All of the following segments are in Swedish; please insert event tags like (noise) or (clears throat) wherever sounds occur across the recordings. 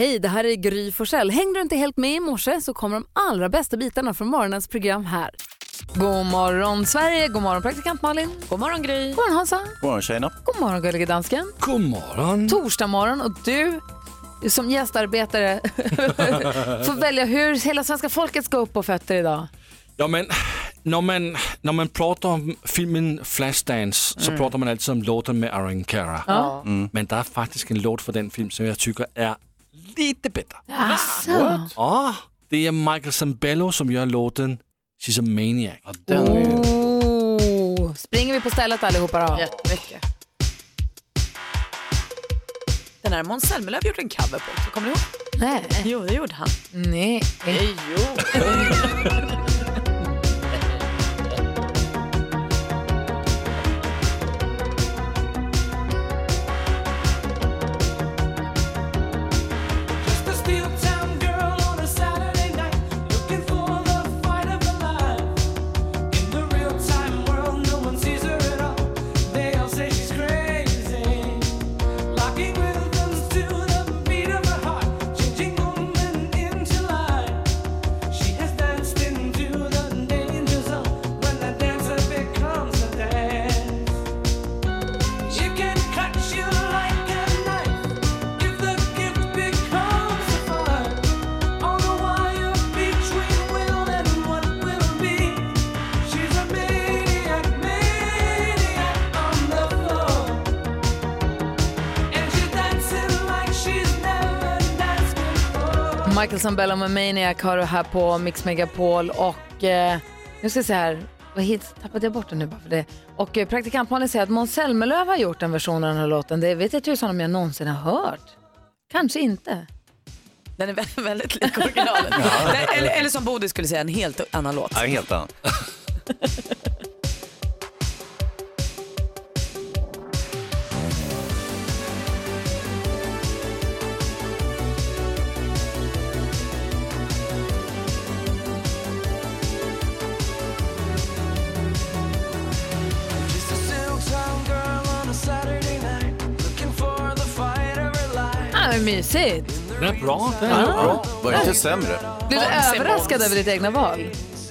Hej, det här är Gry Forssell. Hängde du inte helt med i morse så kommer de allra bästa bitarna från morgonens program här. God morgon Sverige, god morgon praktikant Malin. God morgon Gry. God morgon Hansa. God morgon tjejerna. God morgon gullige dansken. God morgon. Torsdag morgon och du som gästarbetare (laughs) får välja hur hela svenska folket ska upp på fötter idag. Ja, men när man, när man pratar om filmen Flashdance så pratar man alltid om låten med Aaron Cara. Ja. Men det är faktiskt en låt för den film som jag tycker är lite bättre. Asså. Ja, det är Michael Zambello som gör låten She's a Maniac. Oh. Springer vi på stället allihopa då? Jättemycket. Den här Måns Zelmerlöw gjort en cover på också, kommer ni ihåg? Nej. Jo, det gjorde han. Nej. Jo. (laughs) before. Michael Zambello med Maniac har du här på Mix Megapol och eh, nu ska jag se här, vad hit tappade jag bort den nu bara för det. Och eh, praktikant Malin säger att Måns Zelmerlöw har gjort en version av den här låten. Det vet jag tusan om jag någonsin har hört. Kanske inte. Den är (laughs) väldigt, väldigt lik originalet. Nej, eller, eller som Bodil skulle säga, en helt annan låt. Ja, helt annan. Mysigt. Den är bra. Den är bra. Var det inte sämre? Blir du överraskad över ditt egna val?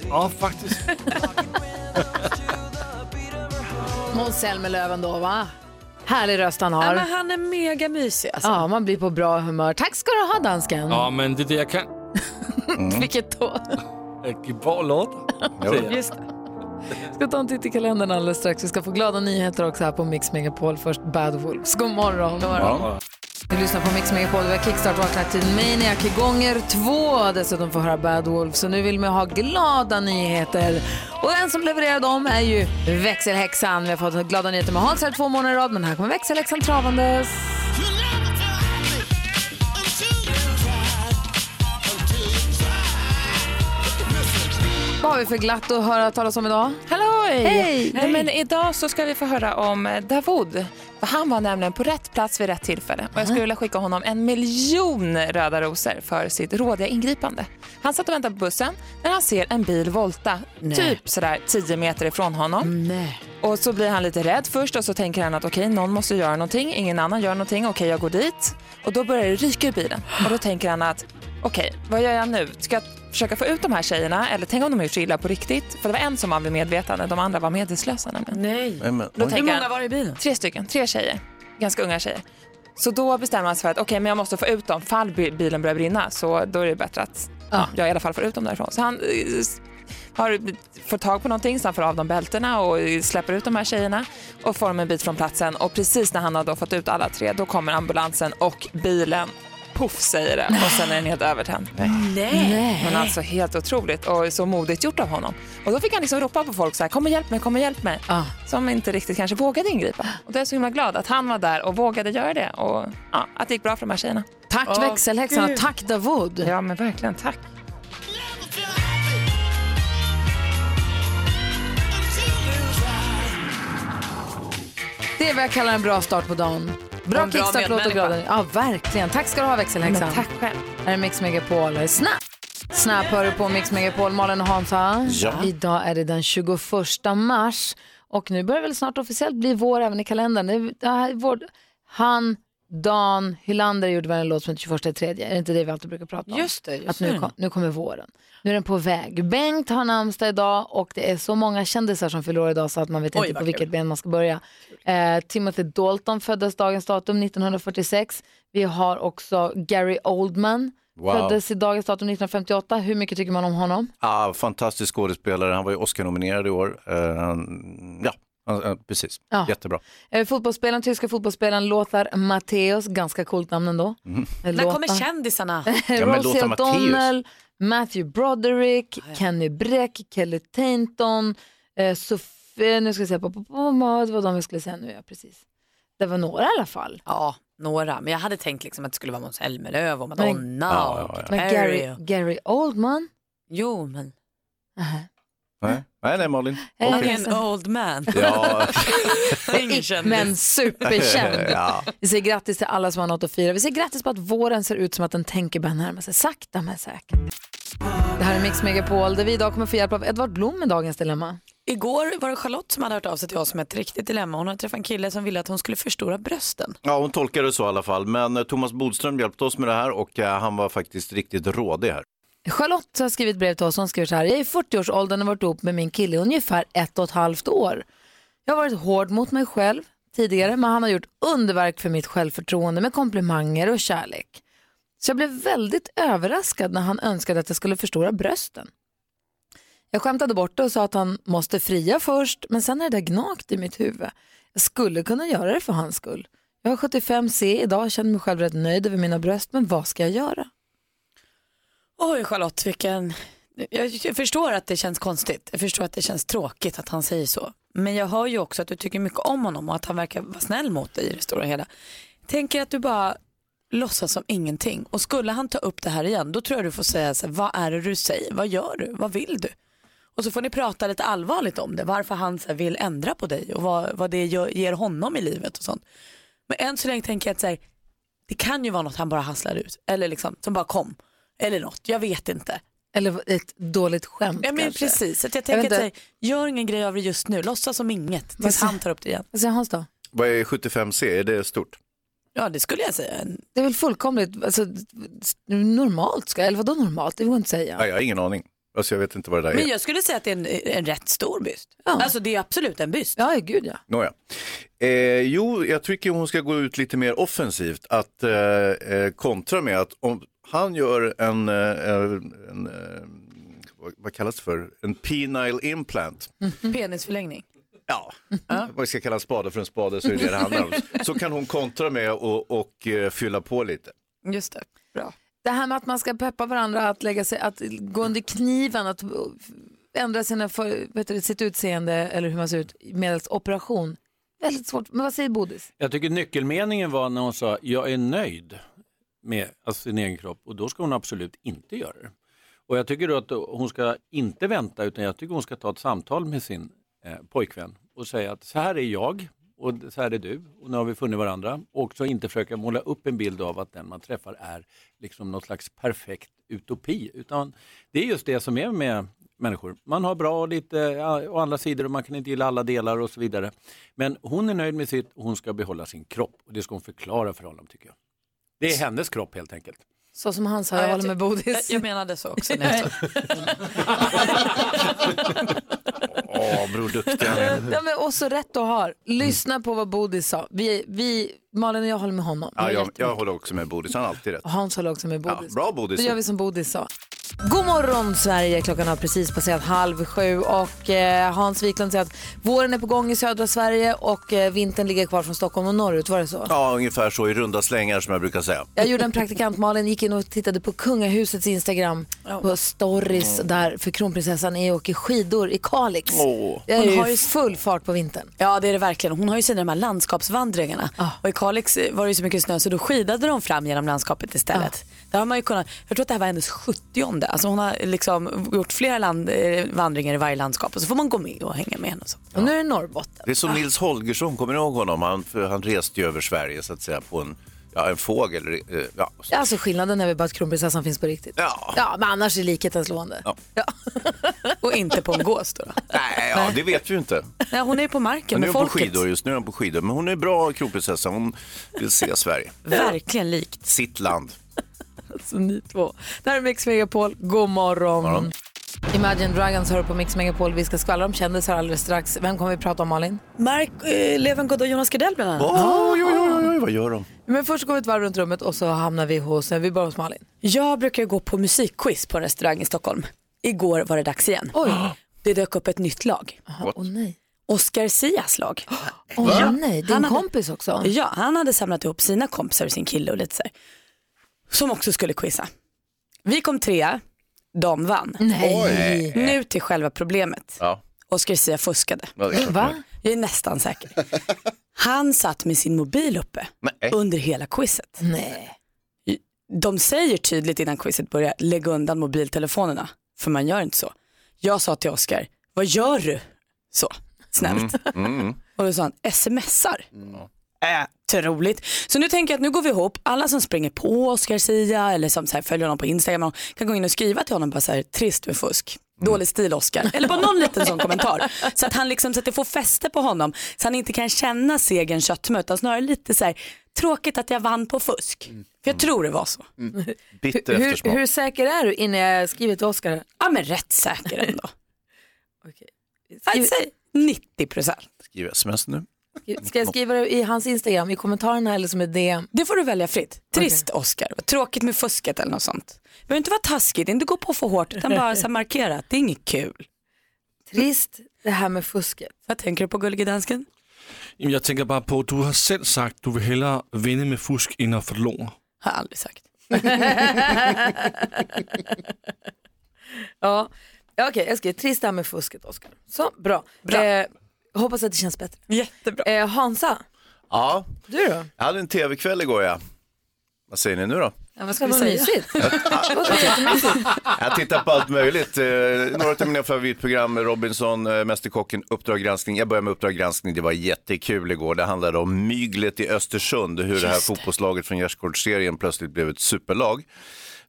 Ja, faktiskt. (laughs) Måns Zelmerlöw ändå va? Härlig röst han Ja, har. men han är mega mysig alltså. Ja, man blir på bra humör. Tack ska du ha dansken. Ja, men det är det jag kan. (laughs) Vilket då? Bra låtar. Just det. Ska ta en titt i kalendern alldeles strax. Vi ska få glada nyheter också här på Mix Megapol. Först Bad Wolves. God morgon. Ja. Du lyssnar på Mix Megapol. Vi har kickstart-vaknat till Maniac gånger två. Dessutom får höra Bad Wolves. Så nu vill vi ha glada nyheter. Och den som levererar dem är ju växelhäxan. Vi har fått glada nyheter med Hans här två månader i rad. Men här kommer växelhäxan travandes. Vad har vi för glatt att höra talas om idag? Halloj! Hej! Nej, Men idag så ska vi få höra om Davud. För han var nämligen på rätt plats vid rätt tillfälle. Och jag skulle vilja skicka honom en miljon röda rosor för sitt rådiga ingripande. Han satt och väntade på bussen när han ser en bil volta, typ sådär 10 meter ifrån honom. Nej. Och så blir han lite rädd först och så tänker han att okej, någon måste göra någonting, ingen annan gör någonting, okej, jag går dit. Och då börjar det ryka ur bilen. Och då tänker han att okej, vad gör jag nu? Ska jag försöka få ut de här tjejerna eller tänk om de har gjort så illa på riktigt? För det var en som var vid medvetande, de andra var medvetslösa nämligen. Nej. Men, Då tänker Hur han, många var det i bilen? tre stycken, tre tjejer, ganska unga tjejer. Så då bestämmer han sig för att okej, men jag måste få ut dem fall bi- bilen börjar brinna. Så då är det bättre att ja. jag i alla fall får ut dem därifrån. Så han eh, s- har fått tag på någonting så han får av dem bältena och eh, släpper ut de här tjejerna och får dem en bit från platsen. Och precis när han har då fått ut alla tre, då kommer ambulansen och bilen poff säger det och sen är den helt övertänd. Nej. Men alltså helt otroligt och så modigt gjort av honom. Och då fick han liksom ropa på folk så här, kom och hjälp mig, kom och hjälp mig. Ja. Som inte riktigt kanske vågade ingripa. Och då är jag så himla glad att han var där och vågade göra det och ja, att det gick bra för de här tjejerna. Tack Åh, växelhäxan och tack Davud. Ja men verkligen, tack. Det är vad jag kallar en bra start på dagen. Bra bra kickstart-låt och glada. Ja, verkligen. Tack ska du ha växelhäxan. Men tack själv. Här är Mix Megapol. Snap. Snap hör du på Mix Megapol. Malin och Hansa. Ja. Idag är det den 21 mars och nu börjar det väl snart officiellt bli vår även i kalendern. Det är, det är vår, han Dan Hylander gjorde väl en låt som heter 21 i tredje. Är det inte det vi alltid brukar prata om? Just det, just Att nu, kom, nu kommer våren. Nu är den på väg. Bengt har namnsdag idag och det är så många kändisar som fyller år idag så att man vet Oj, inte på vilket ben man ska börja. Eh, Timothy Dalton föddes dagens datum 1946. Vi har också Gary Oldman. Wow. Föddes i dagens datum 1958. Hur mycket tycker man om honom? Ah, fantastisk skådespelare, han var ju Oscar-nominerad i år. Eh, han- ja, eh, precis. Ja. Jättebra. Eh, fotbollsspelaren, tyska fotbollsspelaren Lothar Matthäus, ganska coolt namn ändå. Mm. Eh, När Lothar. kommer kändisarna? (laughs) Ja, men Rosie. O'Donnell, Matthew Broderick, Kenny Bräck, Kelly Tainton, eh, Sofie, nu ska jag säga, på, på, på, på, det var de vi skulle säga nu, ja precis. Det var några i alla fall. Ja, några. Men jag hade tänkt liksom att det skulle vara Måns Zelmerlöw och Madonna Ja, och ja, ja. Katy Men. Gary, Gary Oldman, Jo, men Nähä. Nej, nej, nej Malin. Han Okej. är en old man. Ja, (laughs) Ingen kändis. men superkänd. (laughs) ja. Vi säger grattis till alla som har något att fira. Vi säger grattis på att våren ser ut som att den tänker börja närma sig, sakta men säkert. Det här är Mix Megapol där vi idag kommer få hjälp av Edvard Blom med dagens dilemma. Igår var det Charlotte som hade hört av sig till oss med ett riktigt dilemma. Hon hade träffat en kille som ville att hon skulle förstora brösten. ja, hon tolkade det så i alla fall. Men eh, Thomas Bodström hjälpte oss med det här och eh, han var faktiskt riktigt rådig här. Charlotte har skrivit brev till oss. Hon skriver så här. Jag är i 40-årsåldern och har varit ihop med min kille i ungefär ett och ett halvt år. Jag har varit hård mot mig själv tidigare men han har gjort underverk för mitt självförtroende med komplimanger och kärlek. Så jag blev väldigt överraskad när han önskade att jag skulle förstora brösten. Jag skämtade bort det och sa att han måste fria först men sen är det där gnagt i mitt huvud. Jag skulle kunna göra det för hans skull. Jag har 75C idag och känner mig själv rätt nöjd över mina bröst men vad ska jag göra? Oj Charlotte, vilken... Jag förstår att det känns konstigt. Jag förstår att det känns tråkigt att han säger så. Men jag hör ju också att du tycker mycket om honom och att han verkar vara snäll mot dig i det stora hela. Tänker att du bara låtsas som ingenting. Och skulle han ta upp det här igen, då tror jag du får säga så här, vad är det du säger? Vad gör du? Vad vill du? Och så får ni prata lite allvarligt om det, varför han så här, vill ändra på dig och vad, vad det gör, ger honom i livet och sånt. Men än så länge tänker jag att så här, det kan ju vara något han bara hasslar ut, eller liksom, som bara kom. Eller något, jag vet inte. Eller ett dåligt skämt Ja, men kanske. precis, så att jag Jag tänker vet att gör ingen grej av det just nu, låtsas som inget tills han tar upp det igen. Vad säger Hans då? Vad är 75C? Är det stort? Ja det skulle jag säga. Det är väl fullkomligt alltså, normalt, ska, eller vadå normalt? Det går inte att säga. Ja, jag har ingen aning. Alltså, jag vet inte vad det där Men är. jag skulle säga att det är en, en rätt stor byst. Ja. Alltså det är absolut en byst. Ja, gud ja. Nåja. Eh, jo, jag tycker hon ska gå ut lite mer offensivt. Att eh, eh, kontra med att om han gör en, eh, en eh, vad, kallas det för? En penile implant. (laughs) Penisförlängning. Ja, vad ska kalla en spade för en spade så är det det det handlar om. (laughs) Så kan hon kontra med och, och eh, fylla på lite. Just det, bra. Det här med att man ska peppa varandra att lägga sig, att gå under kniven, att ändra sina för, heter det, sitt utseende eller hur man ser ut medelst operation. Väldigt svårt. Men vad säger Bodis? Jag tycker nyckelmeningen var när hon sa jag är nöjd med alltså, sin egen kropp och då ska hon absolut inte göra det. Och jag tycker då att hon ska inte vänta utan jag tycker hon ska ta ett samtal med sin eh, pojkvän och säga att så här är jag och så här är du och nu har vi funnit varandra och så inte försöka måla upp en bild av att den man träffar är liksom något slags perfekt utopi utan det är just det som är med människor. Man har bra och lite och andra sidor och man kan inte gilla alla delar och så vidare. Men hon är nöjd med sitt och hon ska behålla sin kropp och det ska hon förklara för honom tycker jag. Det är hennes kropp helt enkelt. Så som han sa, jag Ja, håller med Bodis. Jag, jag menade så också. jag (laughs) Åh, bror duktig han är. ja, men också rätt att ha. Lyssna på vad Bodis sa. Vi, vi, Malin och jag håller med honom. Ja, jag, jag håller också med Bodis, han har alltid rätt. Och Hans håller också med Ja, Bodis. bra Då Bodis. gör vi som Bodis sa. God morgon Sverige, klockan har precis passerat halv sju och eh, Hans Wiklund säger att våren är på gång i södra Sverige och eh, vintern ligger kvar från Stockholm och norrut, var det så? Ja, ungefär så i runda slängar som jag brukar säga. Jag gjorde en praktikant, Malin gick in och tittade på kungahusets Instagram på stories där för kronprinsessan är och åker skidor i Kalix. Det är Hon har ju- full fart på vintern. Ja det är det verkligen. Hon har ju sina de här landskapsvandringarna. Och i Kalix var det ju så mycket snö så då skidade de fram genom landskapet istället. Där har man ju kunnat, jag tror att det här var hennes 70 Alltså hon har liksom gjort flera land, eh, vandringar i varje landskap och så får man gå med och hänga med henne. Och så. Och nu är det Norrbotten. Det är som Nils Holgersson, kommer ni ihåg honom? Han, för han reste ju över Sverige så att säga på en Ja, en fågel. eh, Ja, Ja, Alltså skillnaden är väl bara att kronprinsessan finns på riktigt. ja. Ja, men annars är likheten slående. Ja. (laughs) Och inte på en gås då. då. Nej, ja, det vet vi ju inte. Nej, hon är ju på marken Men nu är med hon på folket. skidor just nu. Är hon på skidor. Men hon är bra kronprinsessa. Hon vill se Sverige. Verkligen likt. Sitt land. Så ni två. Det här är Mix Megapol. God morgon. Morgon. Imagine Dragons hör på Mix Megapol. Vi ska skvallra om kändisar alldeles strax. Vem kommer vi prata om Malin? Mark eh, Levengood och Jonas Gardell bland annat. Oj, oj, oj, oj, vad gör de? Men först går vi ett varv runt rummet och så hamnar vi hos, vi börjar hos Malin. Jag brukar gå på musikquiz på en restaurang i Stockholm. Igår var det dags igen. Oj. Det dök upp ett nytt lag. Åh nej. Oscar Sias lag. (gasps) Åh nej, din Han hade- kompis också. Ja, han hade samlat ihop sina kompisar och sin kille och lite så här, Som också skulle quizza. Vi kom trea, de vann. Nej. Nu till själva problemet. Ja, Oscar Sia fuskade. Va? Jag är nästan säker. Han satt med sin mobil uppe Nej. under hela quizet. Nej. De säger tydligt innan quizet börjar, lägg undan mobiltelefonerna. För man gör inte så. Jag sa till Oscar, vad gör du? Så, snällt. Mm. Och då sa han, smsar. Äh, troligt. Så nu tänker jag att nu går vi ihop, alla som springer på Oscar Sia eller som så här följer honom på Instagram kan gå in och skriva till honom bara så här, trist med fusk. Dålig stil Oscar. Eller bara någon liten sån kommentar. Så att han liksom, så att det får fäste på honom. Så han inte kan känna segern köttmö utan snarare lite så här, tråkigt att jag vann på fusk. För jag tror det var så. Bitter Hur, hur säker är du innan jag skriver till Oskar? Ja men rätt säker ändå. (laughs) Okej. I'd say 90 procent. Skriv sms nu. Ska jag skriva det i hans Instagram, i kommentarerna eller som ett DM? Det får du välja fritt. Trist Oscar, tråkigt med fusket eller något sånt. Det behöver inte vara taskigt, inte gå på för hårt utan bara så markera att det är inget kul. Trist det här med fusket. Vad tänker du på gullige dansken? Jamen, Jeg tænker bare på, du har selv sagt, du vil hellere vinde med fusk, end at förlora. Har jag aldrig sagt. (laughs) Ja, ja okej jag skriver trist det här med fusket Oskar. Så, bra. Bra. Eh, hoppas att det känns bättre. Jättebra. Eh, Hansa, Ja, du då? jag hade en tv-kväll igår ja. Vad säger ni nu då? Ja, vad ska vi säga? mysigt. (laughs) Jag tittar på allt möjligt. Eh, några av mina favoritprogram, Robinson, eh, Mästerkocken, Uppdrag granskning. Jag börjar med Uppdrag granskning, det var jättekul igår. Det handlade om myglet i Östersund, hur det här fotbollslaget från Gärdsgårdsserien plötsligt blev ett superlag.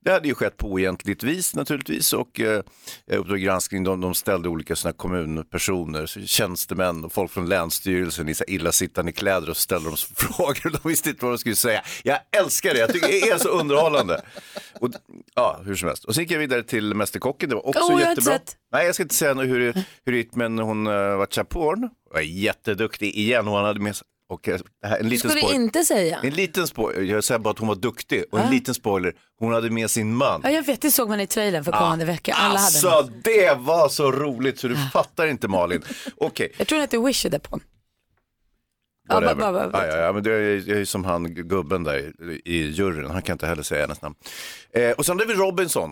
Det hade ju skett på oegentligt vis naturligtvis och eh, Uppdrag granskning de, de ställde olika såna kommunpersoner, så tjänstemän och folk från Länsstyrelsen i så illasittande kläder och ställde dem (laughs) frågor de visste inte vad de skulle säga. Jag älskar det, jag tycker det är så underhållande. Och, ja, hur som helst. Och så gick jag vidare till Mästerkocken, det var också inte jättebra. Nej, jag ska inte säga hur, det- hur det gick, men hon uh, var Chaporn, var jätteduktig igen och hon hade med sig, och, eh, det här, en liten skulle spoiler. inte säga. En liten spoiler, jag säger bara att hon var duktig och en liten spoiler, hon hade med sin man. Ja, jag vet, det såg man i trailern för kommande vecka. Alla hade Alltså den. det var så roligt så du fattar inte Malin. Okej, Jag tror den heter Wish It Upon. Ja, ja, men det är, jag är som han gubben där i, juryn, han kan inte heller säga hennes namn. Eh, och sen hade vi Robinson.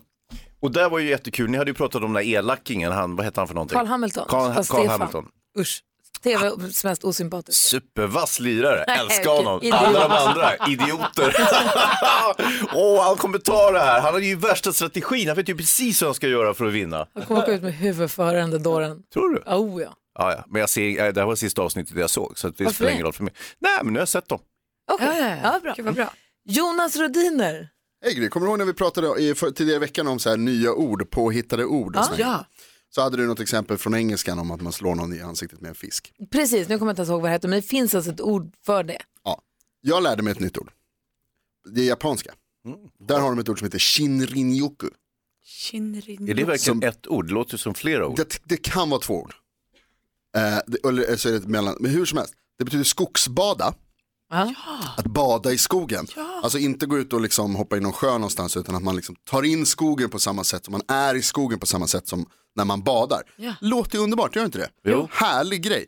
Och där var ju jättekul, ni hade ju pratat om den där elakingen, han, vad hette han för någonting? Carl Hamilton. Carl, Carl. Hamilton. Usch. TVs mest osympatiska. Supervass lirare, älskar honom. Alla de andra, idioter. (laughs) Åh, han kommer ta det här. Han har ju värsta strategin, han vet ju precis vad han ska göra för att vinna. Han kommer åka ut med där dåren. Tror du? Oh ja. Ja, ja. Men jag ser, det här var sista avsnittet jag såg, så det spelar ingen roll för mig. Nej, men nu har jag sett dem. Okej, Ja, ja, ja. bra. Bra. Jonas Rodiner. Hej kommer du ihåg när vi pratade i, för, tidigare i veckan om så här nya ord, påhittade ord? Och sånt? Ja. Så hade du något exempel från engelskan om att man slår någon i ansiktet med en fisk. Precis, nu kommer jag inte ens ihåg vad det heter, men det finns alltså ett ord för det. Ja. Jag lärde mig ett nytt ord. Det är japanska. Där har de ett ord som heter shinrin-yoku. Shinrin. Är det verkligen Som- ett ord? Det låter som flera ord. Det, det kan vara två ord. Eh, det, eller så är det ett mellan, men hur som helst. Det betyder skogsbada, Ja. att bada i skogen. Alltså inte gå ut och liksom hoppa i någon sjö någonstans utan att man liksom tar in skogen på samma sätt som man är i skogen på samma sätt som när man badar. Ja. Låter ju underbart, gör inte det? Jo. Härlig grej.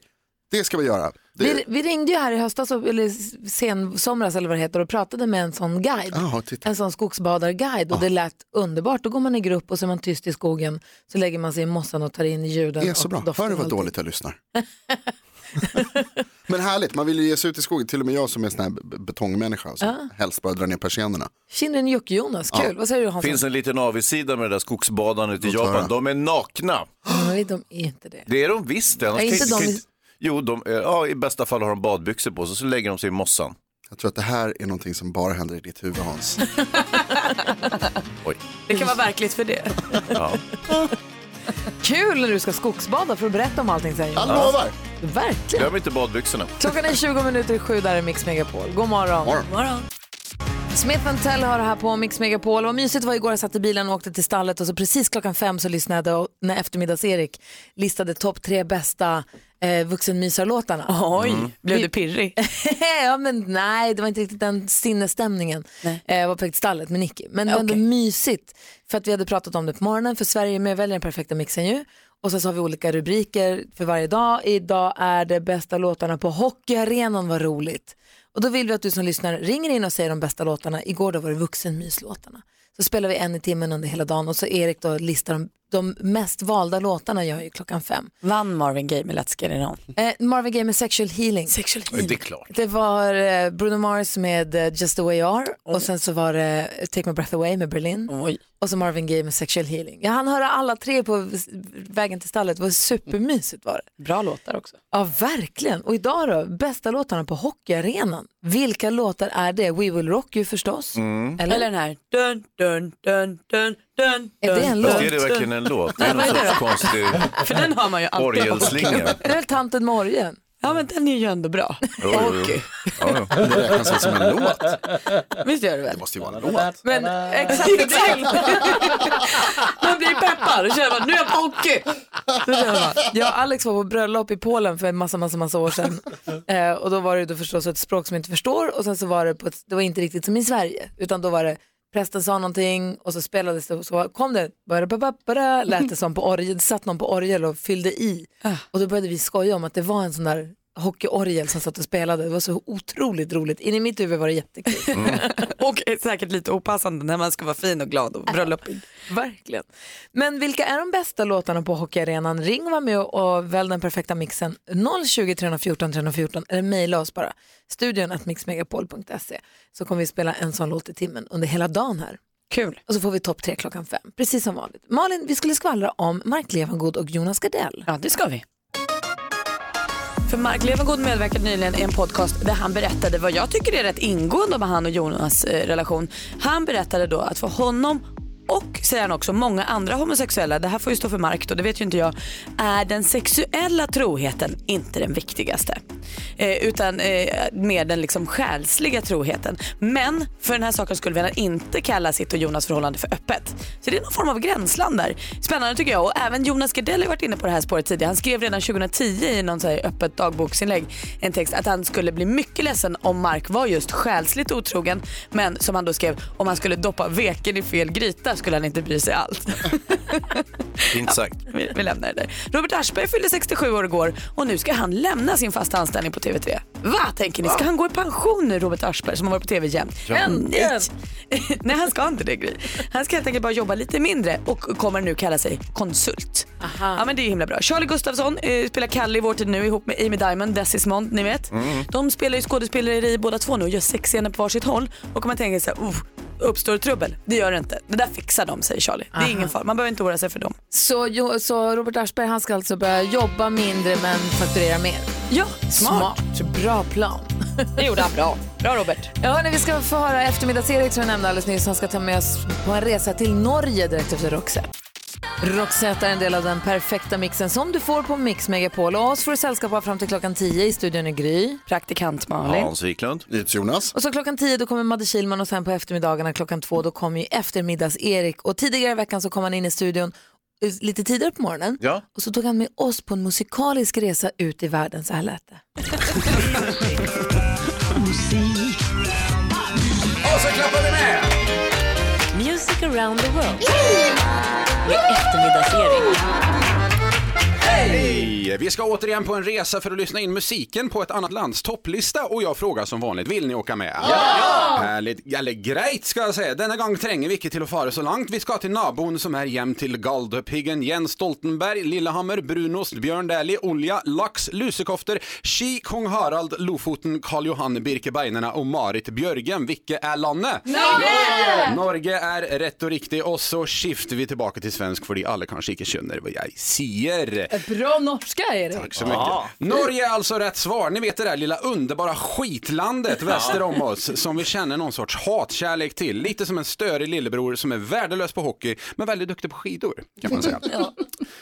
Det ska vi göra. Det, Vi, vi ringde ju här i höstas, eller sen somras eller vad det heter, och pratade med en sån guide. Titta. En sån skogsbadarguide och det lät underbart. Då går man i grupp och så är man tyst i skogen. Så lägger man sig i mossan och tar in ljuden. Det är så och bra. Hör du vad dåligt jag lyssnar? (laughs) (laughs) Men härligt, man vill ju ge sig ut i skogen. Till och med jag som är sån här betongmänniska som helst bara drar ner persiennerna. Shinrin Yuki Jonas, kul. Vad säger du Hans? finns en liten avigsida med det där skogsbadandet i. Japan. De är nakna. Nej, de är inte det. Det är de visst. det. Annars Nej, inte kan de Jo, de, eh, ja, i bästa fall har de badbyxor på sig så lägger de sig i mossan. Jag tror att det här är någonting som bara händer i ditt huvud Hans. (laughs) Det kan vara verkligt för det. (laughs) Kul när du ska skogsbada för att berätta om allting sen. Jag lovar! Verkligen. Glöm inte badbyxorna. Klockan är 20 minuter i sju, där är Mix Megapol. God morgon. Morgon. Smith Tell har det här på Mix Megapol. Vad mysigt det var igår, jag satt i bilen och åkte till stallet och så precis klockan fem så lyssnade jag och när eftermiddags-Erik listade topp tre bästa eh, vuxenmysarlåtarna. Oj, blev Vi- du pirrig? (laughs) ja, men nej, det var inte riktigt den sinnesstämningen. Nej. Eh, Jag var på stallet med Nicky. Men det var ändå Okej. mysigt för att vi hade pratat om det på morgonen för Sverige är med väljer den perfekta mixen ju. Och sen så har vi olika rubriker för varje dag. Idag är det bästa låtarna på hockeyarenan, vad roligt. Och då vill vi att du som lyssnar ringer in och säger de bästa låtarna. Igår då var det vuxenmyslåtarna. Så spelar vi en i timmen under hela dagen och så Erik då listar de, de mest valda låtarna gör ju klockan fem. Vann Marvin Gaye med Let's Get It On? Eh, Marvin Gaye med Sexual Healing. Sexual Det är klart. Det var eh, Bruno Mars med eh, Just the way you are och sen så var det eh, Take my breath away med Berlin Oj. och så Marvin Gaye med Sexual healing. Jag hann höra alla tre på vägen till stallet, det var supermysigt var det. Bra låtar också. Ja, verkligen. Och idag då, bästa låtarna på hockeyarenan. Vilka låtar är det? We will rock you förstås. Eller? Eller den här. Dun, dun, dun, dun, dun, Är det en dun, låt? Är det verkligen en låt? Det är någon sorts konstig (laughs) För den har man ju alltid. orgelslinga. Det är väl Tanten med orgeln? Ja men den är ju ändå bra. Jo, jo, jo. Ja, ja. Det räknas väl som en låt? Visst gör det väl? Det måste ju vara en låt. Men exakt, exakt. Man blir peppad och känner man nu är jag på hockey. Så känner man. Jag och Alex var på bröllop i Polen för en massa, massa, massa år sedan. Eh, och då var det då förstås ett språk som jag inte förstår och sen så var det, på ett, det var inte riktigt som i Sverige. Utan då var det, prästen sa någonting och så spelades det och så kom det, bara, bara, bara, lät det som på orgel, det satt någon på orgel och fyllde i. Och då började vi skoja om att det var en sån där hockeyorgel som satt och spelade. Det var så otroligt roligt. In i mitt huvud var det jättekul. (laughs) Och är säkert lite opassande när man ska vara fin och glad och bröllopig. Verkligen. Men vilka är de bästa låtarna på hockeyarenan? Ring och var med och, och välj den perfekta mixen. 020 314 314 eller mejla oss bara. Studion at mixmegapol.se så kommer vi spela en sån låt i timmen under hela dagen här. Kul. Och så får vi topp tre klockan fem, precis som vanligt. Malin, vi skulle skvallra om Mark Levengood och Jonas Gardell. Ja, det ska vi. För Mark Levengood medverkade nyligen i en podcast där han berättade vad jag tycker är rätt ingående om han och Jonas eh, relation. Han berättade då att för honom och säger han också många andra homosexuella, det här får ju stå för Mark då, det vet ju inte jag, är den sexuella troheten inte den viktigaste. Eh, utan eh, mer den liksom själsliga troheten. Men för den här saken skulle vill han inte kalla sitt och Jonas förhållande för öppet. Så det är någon form av gränsland där. Spännande tycker jag och även Jonas Gardell har varit inne på det här spåret tidigare. Han skrev redan 2010 i någon så här öppet dagboksinlägg en text att han skulle bli mycket ledsen om Mark var just själsligt otrogen. Men som han då skrev, om han skulle doppa veken i fel gryta skulle han inte bry sig allt. (laughs) Fint sagt. Vi, vi lämnar det där. Robert Aschberg fyllde 67 år igår och nu ska han lämna sin fasta anställning på TV3. Va tänker ni? Ska han gå i pension nu Robert Aschberg som har varit på TV jämt? Nej. (laughs) Nej han ska inte det Gry. Han ska helt enkelt bara jobba lite mindre och kommer nu kalla sig konsult. Ja men det är ju himla bra. Charlie Gustafsson eh, spelar Kalle i Vår tid nu ihop med Amy Diamond, Desismond, ni vet. De spelar ju skådespeleri båda två nu och gör sex scener på varsitt håll. Och man tänker så här, "Uff, uppstår trubbel? Det gör det inte. Det där fixar de säger Charlie. Det är ingen fara, man behöver inte oroa sig för dem. Så, jo, så Robert Aschberg han ska alltså börja jobba mindre men fakturera mer. Ja, Smart, bra plan. Det gjorde han bra. Bra Robert. Ja, hörni, vi ska få höra eftermiddags-Erik som jag nämnde alldeles nyss. Han ska ta med oss på en resa till Norge direkt efter Roxette. Roxette är en del av den perfekta mixen som du får på Mix Megapol. Och oss får du sällskap av fram till klockan 10 i studion i Gry. Praktikant Malin. Hans Wiklund. Jonas. Och så klockan 10 då kommer Madde Kilman och sen på eftermiddagarna klockan 2 då kommer ju eftermiddags-Erik. Och tidigare i veckan så kom han in i studion eh, lite tidigare på morgonen. Ja. Och så tog han med oss på en musikalisk resa ut i världen. Så här lät det. Och så klappar vi med! Music around the world. Med eftermiddags-Erik. Hej! Vi ska återigen på en resa för att lyssna in musiken på ett annat lands topplista och jag frågar som vanligt, vill ni åka med? Ja! Härligt, eller grejt ska jag säga. Denna gång tränger vi inte till att fara så långt. Vi ska till nabon som är jämt till Galdhöpiggen, Jens Stoltenberg, Lillehammer, Brunost, Björn Dählie, Olja, Lax, Lusekofter, Ski, Kung Harald, Lofoten, Karl Johan, Birkebeinerna och Marit Björgen. Vilket är landet? Norge! Norge är rätt och riktigt och så skiftar vi tillbaka till svensk för de alla kanske inte känner vad jag säger. Bra norska tacka Erik. Tack så mycket. Norge är alltså rätt svar. Ni vet det där lilla underbara skitlandet väster om oss som vi känner någon sorts hatkärlek till. Lite som en störig lillebror som är värdelös på hockey men väldigt duktig på skidor kan man säga.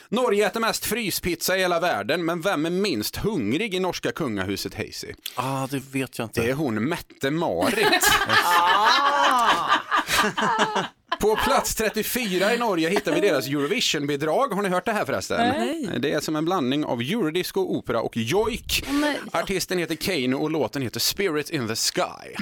Norge äter mest fryspizza i hela världen men vem är minst hungrig i norska kungahuset Heisi? Ah, det vet jag inte. Det är hon Mette-Marit. (laughs) (laughs) På plats 34 i Norge hittar vi deras Eurovision-bidrag. Har ni hört det här förresten? Nej. Det är som en blandning av eurodisco, opera och jojk. Artisten heter Kane och låten heter Spirit in the Sky.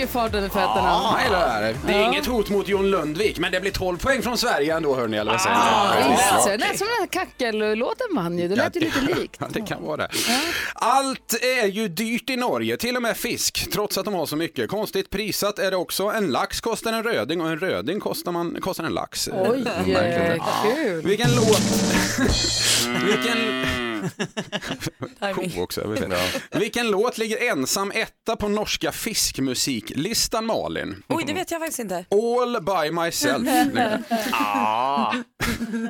Ju fart under fötterna. Nej, det, är. det är inget hot mot Jon Lundvik, men det blir 12 poäng från Sverige ändå hörni. Eller vad säger ni? Ja, Ja, visst. Det lät som den här kackellåten vann ju. Det lät ju lite likt. (laughs) Ja, det kan vara det. Allt är ju dyrt i Norge, till och med fisk, trots att de har så mycket. Konstigt prisat är det också. En lax kostar en röding och en röding kostar, man, kostar en lax. Oj, kul. Vilken låt... (laughs) Vilken... Ko också, jag vet inte. (laughs) Vilken låt ligger ensam etta på norska fiskmusiklistan Malin? Oj, det vet jag faktiskt inte. All by myself. (laughs)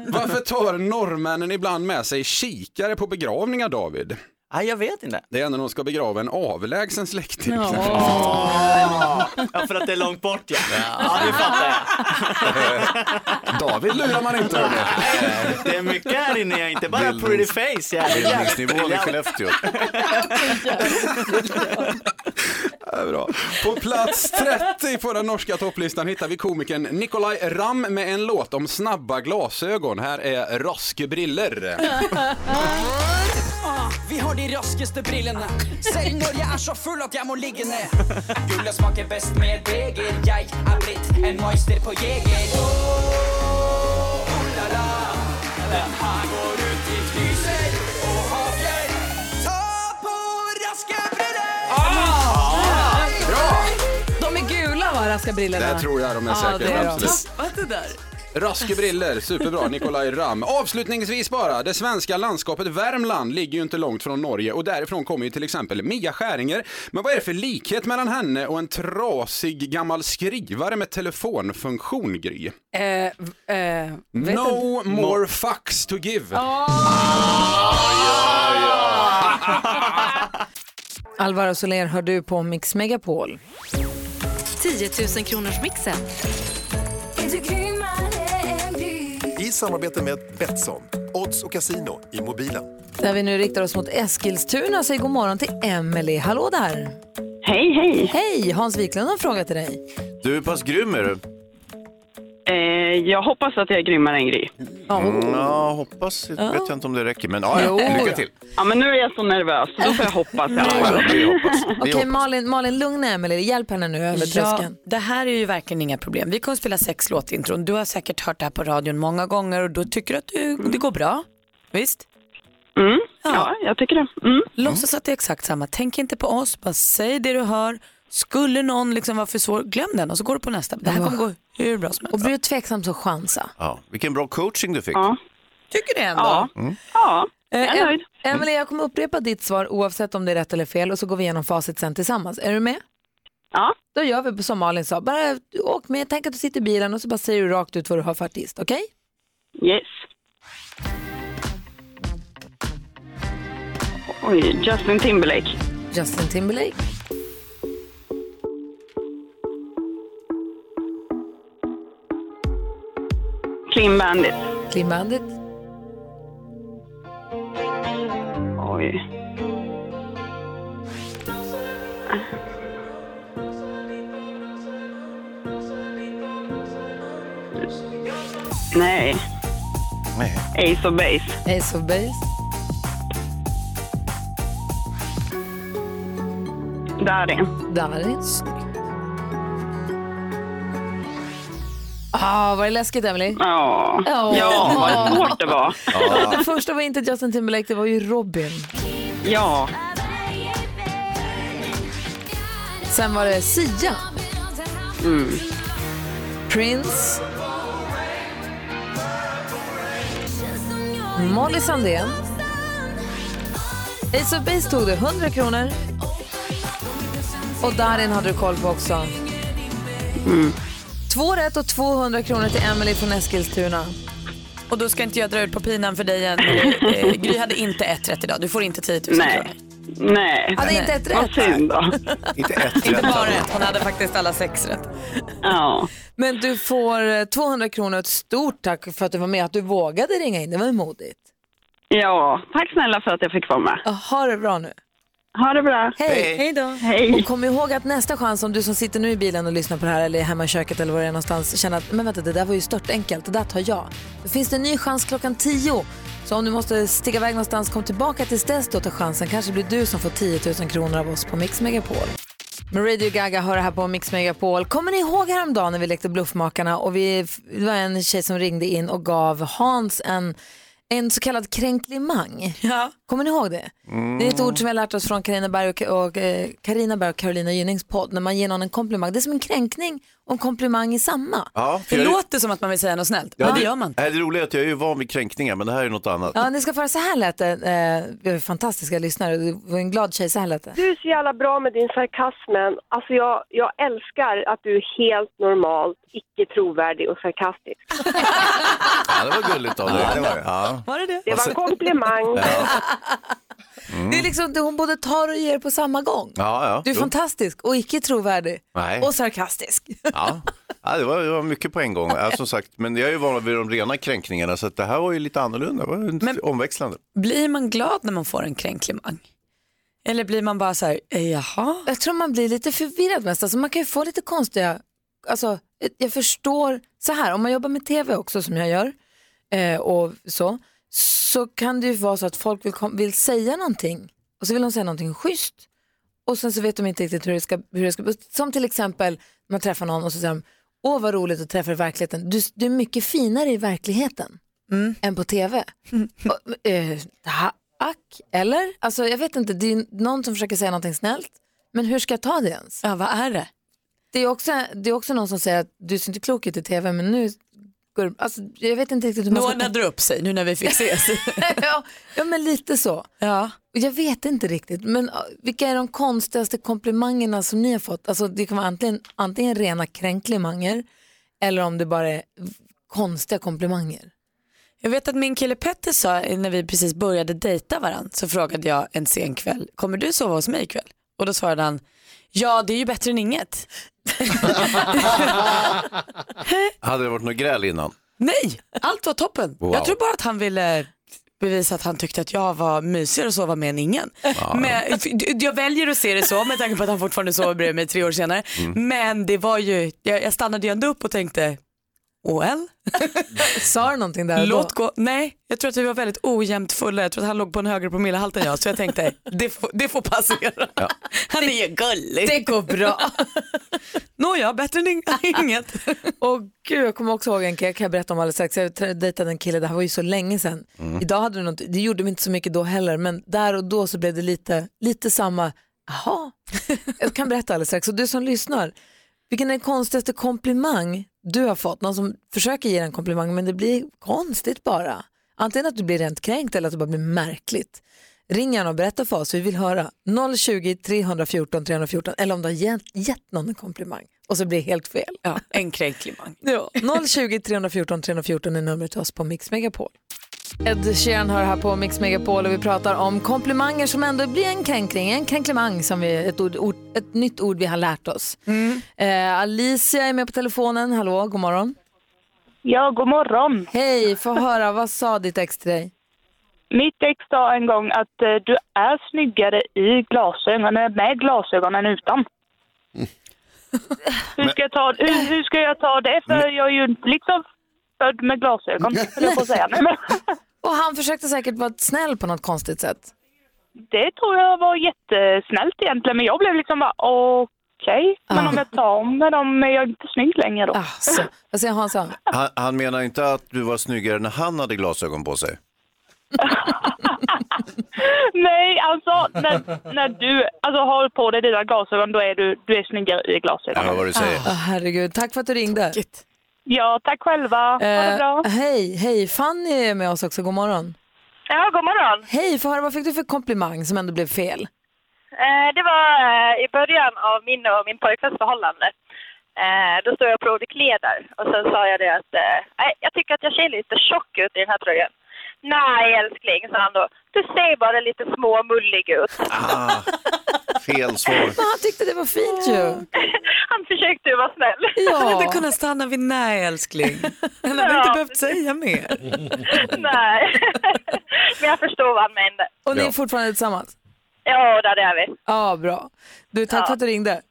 Varför tar norrmännen ibland med sig kikare på begravningar David? Nej, jag vet inte. Det är när de ska begrava en avlägsen släkting. Ja, för att det är långt bort ja. Ja, det fattar jag. (laughs) David lurar man inte hörni. Det är mycket här inne, jag inte bara Bildnings- pretty face. Jag är Bildningsnivån i Skellefteå. Ja, bra. På plats 30 på den norska topplistan hittar vi komikern Nikolaj Ram med en låt om snabba glasögon. Här är Raske briller. (laughs) Vi har de raskeste brillene. Selv når jeg er så full at jeg må ligge ned. Gullet smaker best med beger. Jeg er blitt en meister på jeger. Oh, la la. Den her går ut i fnyser og havbjørn. Ta på raske briller! De är gula va, raska brillorna? Det tror jag de är Ja, säkert. det är de. absolut. Vad det där? Raske briller, superbra, Nikolaj Ram. Avslutningsvis bara, det svenska landskapet Värmland ligger ju inte långt från Norge och därifrån kommer ju till exempel Mia Skäringer. Men vad är det för likhet mellan henne och en trasig gammal skrivare med telefonfunktion, Gry? Eh, eh, No more fucks to give. (laughs) Alvaro Soler hör du på Mix Megapol. 10 000 kronors mixen. Samarbete med Betsson, odds och casino i mobilen. Där vi nu riktar oss mot Eskilstuna säger god morgon till Emily. Hallå där! Hej, hej. Hej! Hans Wiklund har en fråga till dig. Du, hur pass grym är du? Eh, jag hoppas att jag är grymmare än Gry. Mm, ja, hoppas. Ja. vet jag inte om det räcker, men ja, ja. Lycka ja. till. Ja, men nu är jag så nervös, då får jag hoppas. Vi hoppas. (laughs) Vi Okej, hoppas. Malin, Malin, lugna Emily. Hjälp henne nu över Ja, tröskeln. det här är ju verkligen inga problem. Vi kommer spela sex låtintron. Du har säkert hört det här på radion många gånger och då tycker du att du, det går bra. Visst? Mm. Ja, jag tycker det. Mm. Låtsas att det är exakt samma. Tänk inte på oss, bara säg det du hör. Skulle någon liksom vara för svår, glöm den och så går du på nästa. Det här kommer gå hur bra som Och helst. blir du tveksam så chansa. Ja, vilken bra coaching du fick. Ja. Tycker det ändå. Ja. ja, jag Eh, är Em- nöjd. Emily, jag kommer upprepa ditt svar oavsett om det är rätt eller fel och så går vi igenom facit sen tillsammans. Är du med? Ja. Då gör vi som Malin sa. Bara åk med, tänk att du sitter i bilen och så bara säger du rakt ut vad du har för artist. Okej? Yes. Oj, Justin Timberlake. Justin Timberlake. Clean Bandit. Clean Bandit. Oj. Nej. Nej. Ace of Base. Ace of Base. Darin. Darin. Ah, var det läskigt Emily? Ja. Ja. Ja, vad svårt det var. Det första var inte Justin Timberlake, det var ju Robin. Ja. Sen var det Sia. Mm. Prince, Molly Sandén, Ace of Base tog du 100 kronor och Darin hade du koll på också. Två rätt och 200 kronor till Emily från Eskilstuna. Och då ska inte jag dra ut på pinan för dig än. (laughs) Eh, Gry hade inte ett rätt idag. Du får inte 10 000 Nej. kronor. Nej. Hade inte ett Vad rätt. synd då. (laughs) Inte ett Inte rätt. bara ett, hon hade faktiskt alla sex rätt. Ja. Men du får eh, 200 kronor och ett stort tack för att du var med, att du vågade ringa in. Det var ju modigt. ja, tack snälla för att jag fick vara med. Ja, Ha det bra nu. Ha det bra. Hej. Hej då. Hej. Och kom ihåg att nästa chans om du som sitter nu i bilen och lyssnar på det här eller hemma i köket eller var det är någonstans känner att men vänta det där var ju stört enkelt, det där tar jag. Då finns det en ny chans klockan 10. Så om du måste sticka iväg någonstans, kom tillbaka tills dess då tar chansen. Kanske blir du som får 10 000 kronor av oss på Mix Megapol. Med Radio Gaga hör det här på Mix Megapol. Kommer ni ihåg häromdagen när vi lekte Bluffmakarna och vi, det var en tjej som ringde in och gav Hans en, en så kallad kränklimang. Ja. Kommer ni ihåg det? Det är ett ord som vi har lärt oss från Carina Berg och, och, eh, Carina Berg och Carolina Gynnings podd. När man ger någon en komplimang. Det är som en kränkning och en komplimang i samma. Ja, Det jag- låter som att man vill säga något snällt, Ja, men det gör man inte. Det roliga är att jag är ju van vid kränkningar, men det här är något annat. Ja, ni ska få höra så här lät det. Eh, vi har fantastiska lyssnare. Det var en glad tjej, så här lät det. Du är så jävla bra med din sarkasm. Alltså jag, jag älskar att du är helt normalt, icke trovärdig och sarkastisk. (laughs) Ja, det var gulligt av dig. Ja, det var det. Ja. Var det det? Det var en komplimang. Det är liksom, hon både tar och ger på samma gång. Ja, ja. Du är Jo. fantastisk och icke trovärdig. Nej. Och sarkastisk. (laughs) Ja. Ja, det, var, det var mycket på en gång. Ja, som sagt, men jag är ju van vid de rena kränkningarna så att det här var ju lite annorlunda. Det var ju Men- omväxlande. Blir man glad när man får en kränklimang? Eller blir man bara så här, eh, jaha? Jag tror man blir lite förvirrad mest. Alltså man kan ju få lite konstiga, alltså jag förstår, så här om man jobbar med tv också som jag gör eh, och så, så kan det ju vara så att folk vill, kom, vill säga någonting och så vill de säga någonting schysst och sen så vet de inte riktigt hur det ska, hur det ska som till exempel man träffar någon och så säger de, åh vad roligt att träffa i verkligheten, du, du är mycket finare i verkligheten än på tv. (laughs) Och, eh, tack, eller? Alltså jag vet inte, det är någon som försöker säga någonting snällt, men hur ska jag ta det ens? Ja, vad är det? Det är också, det är också någon som säger att du ser inte klok ut i tv, men nu går alltså, jag vet inte riktigt hur man Nu ska... ordnade upp sig nu när vi fick ses. (laughs) ja, ja, men lite så. ja. Jag vet inte riktigt, men vilka är de konstigaste komplimangerna som ni har fått? Alltså, det kan vara antingen, antingen rena kränklimanger eller om det bara är konstiga komplimanger. Jag vet att min kille Petter sa när vi precis började dejta varandra så frågade jag en sen kväll, kommer du sova hos mig ikväll? Och då svarade han, ja det är ju bättre än inget. (laughs) Hade det varit något gräl innan? Nej, allt var toppen. Wow. Jag tror bara att han ville bevisa att han tyckte att jag var mysigare att sova med än ingen. Men, jag väljer att se det så med tanke på att han fortfarande sover bredvid mig tre år senare. Men det var ju, jag, jag stannade ju ändå upp och tänkte, well, (laughs) Sa du någonting där låt gå. Nej, jag tror att vi var väldigt ojämnt fulla. Jag tror att han låg på en högre promillehalt än jag. Så jag tänkte, (laughs) det får, det får passera. (laughs) Han är ju gullig. Det går bra. Nåja, bättre än ing- inget. Och gud, jag kommer också ihåg en kille, kan jag berätta om alldeles strax. Jag dejtade en kille, det här var ju så länge sedan. Idag hade det något, det gjorde mig inte så mycket då heller, men där och då så blev det lite, lite samma, jaha, jag kan berätta alldeles strax. Och du som lyssnar, vilken är den konstigaste komplimang du har fått? Någon som försöker ge dig en komplimang men det blir konstigt bara. Antingen att du blir rent kränkt eller att det bara blir märkligt. Ring gärna och berätta för oss, vi vill höra. 020 314 314 eller om du har gett, gett någon en komplimang och så blir det helt fel. Ja, en kränklimang. (laughs) Ja. 020 314 314 är numret till oss på Mix Megapol. Ed Sheeran hör här på Mix Megapol och vi pratar om komplimanger som ändå blir en kränkning, en kränklimang som vi, ett, ord, ord, ett nytt ord vi har lärt oss. Eh, Alicia är med på telefonen, hallå, god morgon. Ja, god morgon. Hej, få höra, vad sa ditt ex till dig? Mitt ex sa en gång att eh, du är snyggare i glasögonen med glasögonen utan. hur, ska jag ta, hur, hur ska jag ta det? För jag är ju liksom född med glasögon, (laughs) höll jag på att säga. (laughs) Och han försökte säkert vara snäll på något konstigt sätt. det tror jag var jättesnällt egentligen, men jag blev liksom bara okej. Men om jag tar med dem är jag inte snygg längre då. Alltså, vad säger Hansa? (laughs) Han, han menar inte att du var snyggare när han hade glasögon på sig? Nej, alltså när, när du alltså, har på dig dina glasögon då är du, du är snyggare i glasögonen. Ja, vad du säger. Ah, herregud, tack för att du ringde. Ja, tack själva. Ha det Eh, bra. hej, hej. Fanny är med oss också. God morgon. Ja, god morgon. Hej, få höra, vad fick du för komplimang som ändå blev fel? Eh, det var eh, i början av min och min pojkväns förhållande. Eh, då stod jag och provade kläder och sen sa jag det att eh, "Nej, jag tycker att jag ser lite tjock ut i den här tröjan. Nej älskling, sa han då. Du ser bara lite småmullig ut. Ah, (laughs) fel svar. Men han tyckte det var fint ju. Han försökte ju vara snäll. Han hade kunnat stanna vid nej älskling. Han hade Ja. inte behövt säga mer. Nej, men jag förstår vad han menade. Och ni är fortfarande tillsammans? Ja, där är vi. Ja, bra. Du, tack Ja. för att du ringde.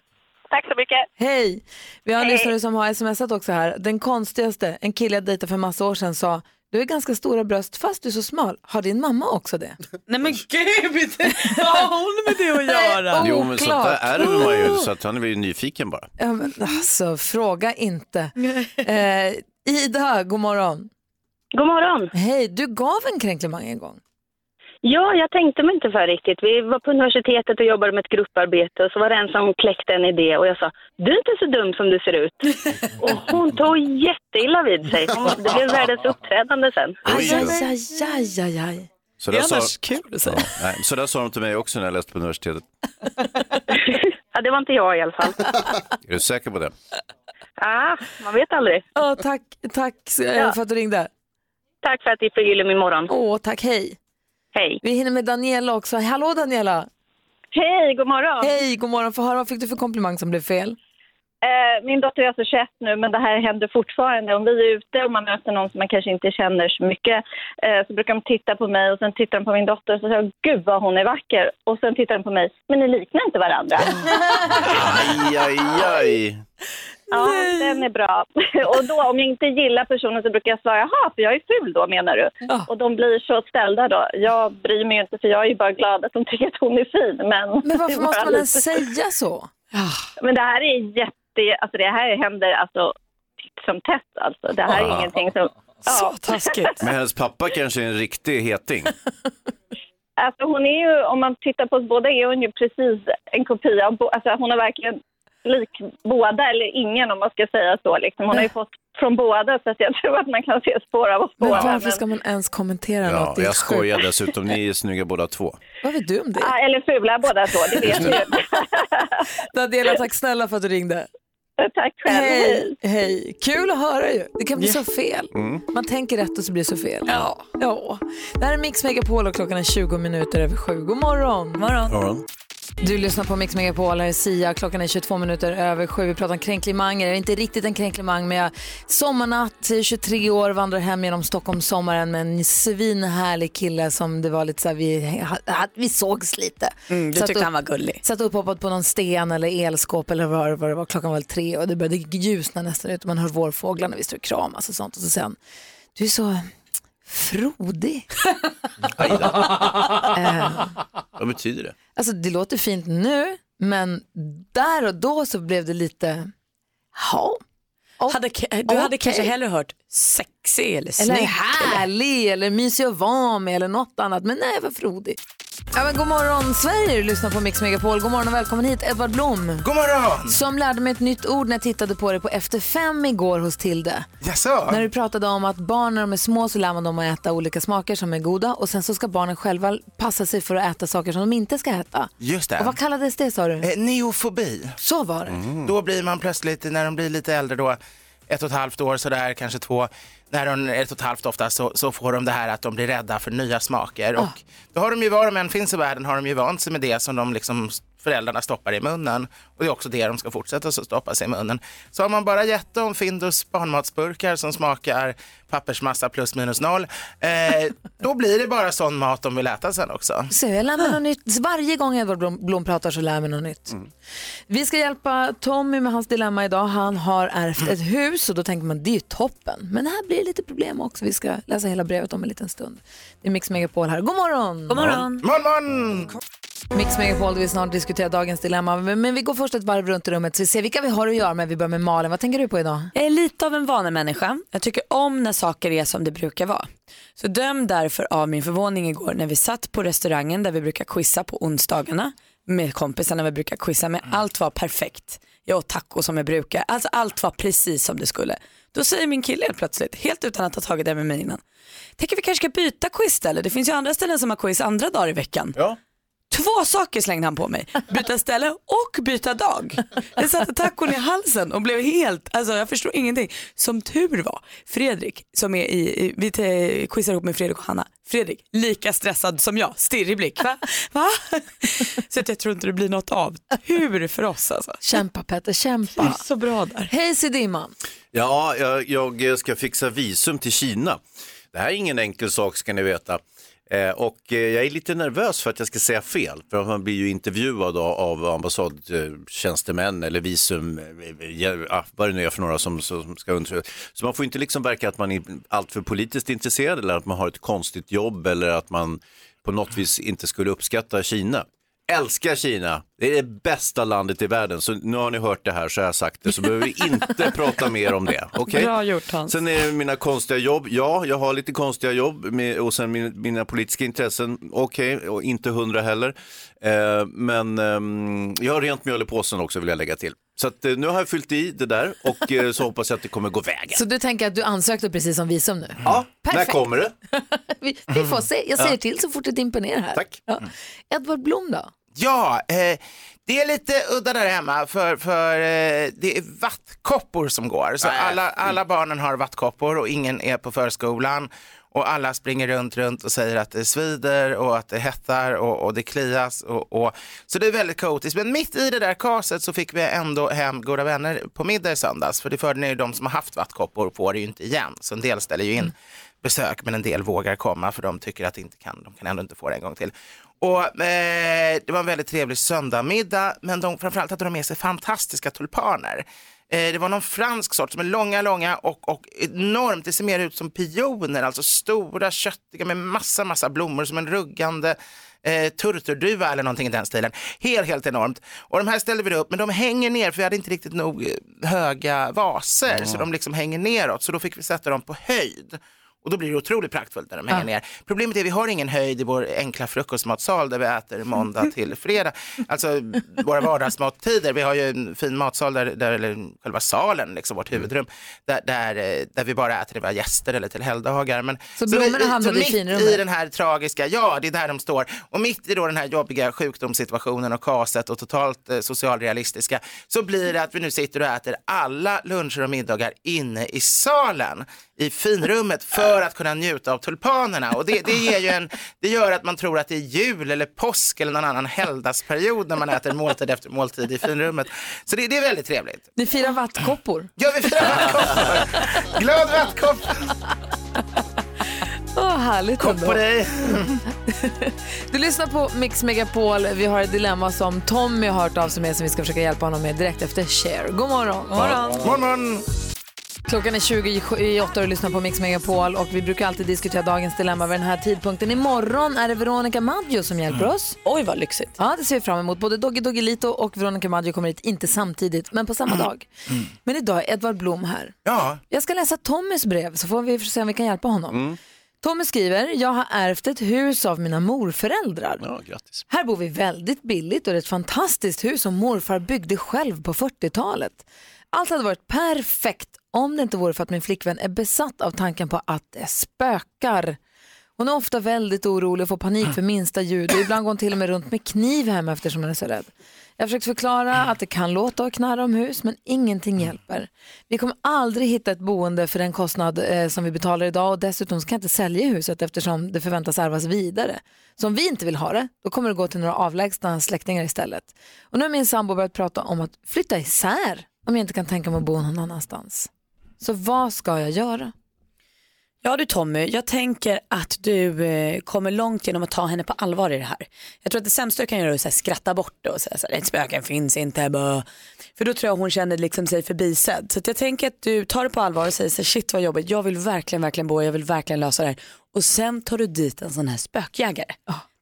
Tack så mycket. Hej! Vi har en Hej. lyssnare som har smsat också här. Den konstigaste, en kille jag dejtade för massa år sedan sa du har ganska stora bröst fast du är så smal. Har din mamma också det? (laughs) Nej men gud, vad har hon med det att (laughs) göra? Jo, men sånt där ärver man ju, så att han är väl nyfiken bara. Ja, men, alltså, fråga inte. (laughs) Eh, Ida, god morgon. God morgon. Hej, du gav en kränklemang en gång. Ja, jag tänkte mig inte för riktigt. Vi var på universitetet och jobbade med ett grupparbete och så var det en som kläckte en idé och jag sa, du är inte så dum som du ser ut. (laughs) och hon tog jätteilla vid sig. Hon, det blev världens (laughs) uppträdande sen. Aj, aj, aj, aj, aj, aj. Så Det är där sa- annars kul att säga. Ja, nej, så där sa de till mig också när jag läste på universitetet. (laughs) Ja, det var inte jag i alla fall. Är du säker på det? Ah, man vet aldrig. Ja, tack tack Ja. för att du ringde. Tack för att ni förgyller min morgon. Åh, tack, hej. Hej. Vi hinner med Daniela också. Hallå Daniela! Hej, god morgon. Hej, god morgon. Få höra, vad fick du för komplimang som blev fel? Eh, min dotter är alltså 21 nu, men det här händer fortfarande. Om vi är ute och man möter någon som man kanske inte känner så mycket eh, så brukar de titta på mig och sen tittar de på min dotter och så säger gud vad hon är vacker. Och sen tittar de på mig, men ni liknar inte varandra. (laughs) Aj, aj, aj. Ja, den är bra. (laughs) Och då om jag inte gillar personen så brukar jag svara, jaha, för jag är ful då menar du? Och de blir så ställda då. Jag bryr mig ju inte för jag är ju bara glad att de tycker att hon är fin. Men, Men varför (laughs) måste man ens säga så? Men det här är jätte, alltså det här händer alltså titt som tätt alltså. Det här är Ah. ingenting som... Så taskigt. (laughs) Men hennes pappa kanske är en riktig heting. Alltså hon är ju, om man tittar på oss båda är hon ju precis en kopia alltså hon är verkligen lik båda eller ingen om man ska säga så liksom. Hon har ju fått från båda så att jag (laughs) tror att man kan se spår av oss Men båda. varför ska man ens kommentera Ja, något? Jag skojar dessutom, ni är snygga båda två. (laughs) Vad vet du om det? Ja, eller fula båda två, det vet ju. (laughs) Daniela, tack snälla för att du ringde. Tack själv. Hej, hej. Kul att höra ju. Det kan bli så fel. Mm. Man tänker rätt och så blir det så fel. Ja. ja. Det här är Mix Megapol och klockan är 20 minuter över sju. God morgon. morgon. Du lyssnar på Mix Megapol, här är Sia. Klockan är 22 minuter över sju. Vi pratar om kränklimanger. Det är inte riktigt en kränklimang, men jag sommarnatt, 23 år, vandrar hem genom Stockholm sommaren med en svinhärlig kille som det var lite så här, vi, vi sågs lite. Mm, du Satt tyckte upp- han var gullig. Satt upphoppad på någon sten eller elskåp eller vad, vad det var. Klockan var väl tre och det började ljusna nästan ut man hör vårfåglarna, vi står och kramas och sånt. Och så sen, du är så frodig. (laughs) (laughs) Eh, Vad betyder det? Alltså det låter fint nu, men där och då så blev det lite, ja. Hade, du hade kanske hellre hört sexig eller Eller snygg. härlig eller mysig att vara med eller något annat. Men nej, vad frodig. Ja, men god morgon Sverige, du lyssnar på Mix Megapol. God morgon och välkommen hit Edvard Blom. God morgon! Som lärde mig ett nytt ord när jag tittade på det på Efter fem igår hos Tilde. Jaså? När du pratade om att barn när de är små så lär man dem att äta olika smaker som är goda och sen så ska barnen själva passa sig för att äta saker som de inte ska äta. Just det. Och vad kallades det sa du? Eh, neofobi. Så var det. Då blir man plötsligt, när de blir lite äldre då, ett och ett halvt år sådär, kanske två, när de är ett och ett halvt ofta så, så får de det här att de blir rädda för nya smaker. Och då har de ju, var de än finns i världen, har de ju vant sig med det som de liksom föräldrarna stoppar i munnen. Och det är också det de ska fortsätta så stoppa sig i munnen. Så har man bara gett dem Findus barnmatsburkar som smakar pappersmassa plus minus noll, eh, (laughs) då blir det bara sån mat de vill äta sen också. Så jag lär mig något nytt. Varje gång Edvard Blom, Blom pratar så lär jag mig något nytt. Vi ska hjälpa Tommy med hans dilemma idag. Han har ärvt ett hus och då tänker man det är ju toppen. Men här blir det lite problem också. Vi ska läsa hela brevet om en liten stund. Det är Mix Megapol här. God morgon! God morgon. Morgon! Mix Megapol där vi snart diskuterar dagens dilemma. Men men vi går först ett varv runt i rummet så vi ser vilka vi har att göra med. Vi börjar med Malin. Vad tänker du på idag? Jag är lite av en vanemänniska. Jag tycker om när saker är som det brukar vara. Så döm därför av min förvåning igår när vi satt på restaurangen där vi brukar quizza på onsdagarna med kompisarna vi brukar quizza med. Allt var perfekt. Jag åt taco som jag brukar. Alltså allt var precis som det skulle. Då säger min kille helt plötsligt, helt utan att ha tagit det med mig innan. Tänker vi kanske ska byta quiz ställe? Det finns ju andra ställen som har quiz andra dagar i veckan. Ja. Två saker slängde han på mig. Byta ställe och byta dag. Jag satte tacon i halsen och blev helt, alltså jag förstår ingenting. Som tur var, Fredrik som är i, i vi quizar ihop med Fredrik och Hanna. Fredrik, lika stressad som jag, stirrig blick. Va? Va? Så att jag tror inte det blir något av. Tur för oss alltså. Kämpa Petter, kämpa. Det är så bra där. Hej Sidimman. Ja, jag, jag ska fixa visum till Kina. Det här är ingen enkel sak ska ni veta. Eh, och eh, jag är lite nervös för att jag ska säga fel. För man blir ju intervjuad av, av ambassadtjänstemän eller visum, eh, eh, vad det nu är för några som, som ska undersöka. Så man får inte liksom verka att man är alltför politiskt intresserad eller att man har ett konstigt jobb eller att man på något vis inte skulle uppskatta Kina. Älskar Kina, det är det bästa landet i världen. Så nu har ni hört det här så har jag sagt det, så behöver vi inte (laughs) prata mer om det. okej? Bra gjort Hans. Sen är det mina konstiga jobb. Ja, jag har lite konstiga jobb med, och sen min, mina politiska intressen. Okej, och inte hundra heller. Eh, men ehm, jag har rent mjöl i påsen också vill jag lägga till. Så att, eh, nu har jag fyllt i det där och eh, så hoppas jag att det kommer gå vägen. Så du tänker att du ansökte precis som visum nu? Ja, Perfekt. när kommer det? (laughs) Vi, vi får se, jag säger Ja. till så fort det dimper ner här. Tack. Ja. Edvard Blom då? Ja, eh, det är lite udda där hemma för, för eh, det är vattkoppor som går. Så alla, alla barnen har vattkoppor och ingen är på förskolan. Och alla springer runt, runt och säger att det svider och att det hettar och, och det klias. Och, och, så det är väldigt kaotiskt. Men mitt i det där kaoset så fick vi ändå hem goda vänner på middag i söndags. För det fördelen är ju de som har haft vattkoppor får det ju inte igen. Så en del ställer ju in besök men en del vågar komma för de tycker att det inte kan, de kan ändå inte få det en gång till. Och, eh, det var en väldigt trevlig söndagmiddag men de, framförallt hade de med sig fantastiska tulpaner. Eh, det var någon fransk sort som är långa, långa och, och enormt, det ser mer ut som pioner, alltså stora, köttiga med massa, massa blommor som en ruggande eh, turturduva eller någonting i den stilen. Helt, helt enormt. Och de här ställde vi upp, men de hänger ner för vi hade inte riktigt nog eh, höga vaser så de liksom hänger neråt så då fick vi sätta dem på höjd. Och då blir det otroligt praktfullt när de hänger ner. Problemet är att vi har ingen höjd i vår enkla frukostmatsal där vi äter måndag (laughs) till fredag. Alltså våra vardagsmattider. Vi har ju en fin matsal där, där eller själva salen, liksom vårt huvudrum, där, där, eh, där vi bara äter till våra gäster eller till helgdagar. Men, Så blommorna hamnade i mitt finrummet? i den här tragiska, ja det är där de står. Och mitt i då den här jobbiga sjukdomssituationen och kaset och totalt eh, socialrealistiska så blir det att vi nu sitter och äter alla luncher och middagar inne i salen i finrummet för att kunna njuta av tulpanerna. Och det, det, ger ju en, det gör att man tror att det är jul eller påsk eller någon annan helgdagsperiod när man äter måltid efter måltid i finrummet. Så det, det är väldigt trevligt. Ni firar vattkoppor. Ja, vi firar vattkoppor. Glad vattkopp. Åh, härligt Kopp ändå. på dig. Du lyssnar på Mix Megapol. Vi har ett dilemma som Tommy har hört av sig med som vi ska försöka hjälpa honom med direkt efter Cher. God morgon. God morgon. morgon. Klockan är 20 i åtta och du lyssnar på Mix Megapol och vi brukar alltid diskutera dagens dilemma vid den här tidpunkten. Imorgon är det Veronica Maggio som hjälper oss. Oj vad lyxigt. Ja, det ser vi fram emot. Både Doggy Doggelito och Veronica Maggio kommer hit, inte samtidigt, men på samma dag. Men idag är Edvard Blom här. Ja. Jag ska läsa Tommys brev så får vi se om vi kan hjälpa honom. Tommy skriver, jag har ärvt ett hus av mina morföräldrar. Ja, grattis. Här bor vi väldigt billigt och det är ett fantastiskt hus som morfar byggde själv på 40-talet. Allt hade varit perfekt om det inte vore för att min flickvän är besatt av tanken på att det spökar. Hon är ofta väldigt orolig och får panik för minsta ljud och ibland går hon till och med runt med kniv hemma eftersom hon är så rädd. Jag har försökt förklara att det kan låta och knarra om hus men ingenting hjälper. Vi kommer aldrig hitta ett boende för den kostnad eh, som vi betalar idag och dessutom kan jag inte sälja huset eftersom det förväntas ärvas vidare. Så om vi inte vill ha det, då kommer det gå till några avlägsna släktingar istället. Och nu har min sambo börjat prata om att flytta isär om jag inte kan tänka mig att bo någon annanstans. Så vad ska jag göra? Ja du Tommy, jag tänker att du eh, kommer långt genom att ta henne på allvar i det här. Jag tror att det sämsta du kan göra är att här, skratta bort det och säga så här, spöken finns inte. Bö. För då tror jag hon känner liksom sig förbisedd. Så att jag tänker att du tar det på allvar och säger så här, shit vad jobbigt, jag vill verkligen, verkligen bo, jag vill verkligen lösa det här. Och sen tar du dit en sån här spökjägare.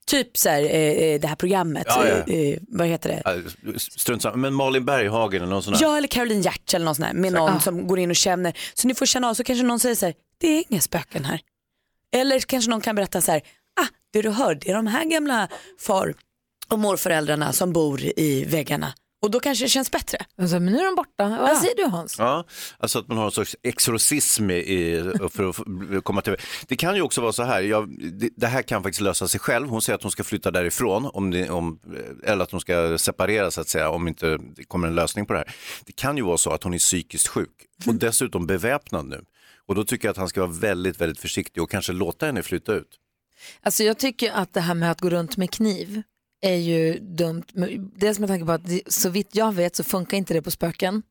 Typ så här, eh, eh, det här programmet, Ja, ja. eh, eh, vad heter det? Ja, Strunt samma. Men Malin Berghagen eller någon sån här. Ja eller Caroline Giertz eller någon sån här, med någon Ja. som går in och känner. Så ni får känna av, så kanske någon säger så här, det är inga spöken här. Eller kanske någon kan berätta så här, ah det du hör det är de här gamla far och morföräldrarna som bor i väggarna. Och då kanske det känns bättre. Alltså, men nu är de borta. Vad säger du Hans? Ja, alltså att man har en sorts exorcism i, för att komma till... Det kan ju också vara så här, jag, det, det här kan faktiskt lösa sig själv. Hon säger att hon ska flytta därifrån, om det, om, eller att hon ska separera så att säga, om inte det kommer en lösning på det här. Det kan ju vara så att hon är psykiskt sjuk och dessutom beväpnad nu. Och då tycker jag att han ska vara väldigt, väldigt försiktig och kanske låta henne flytta ut. Alltså jag tycker att det här med att gå runt med kniv är ju dumt. Dels med tanke på att så vitt jag vet så funkar inte det på spöken.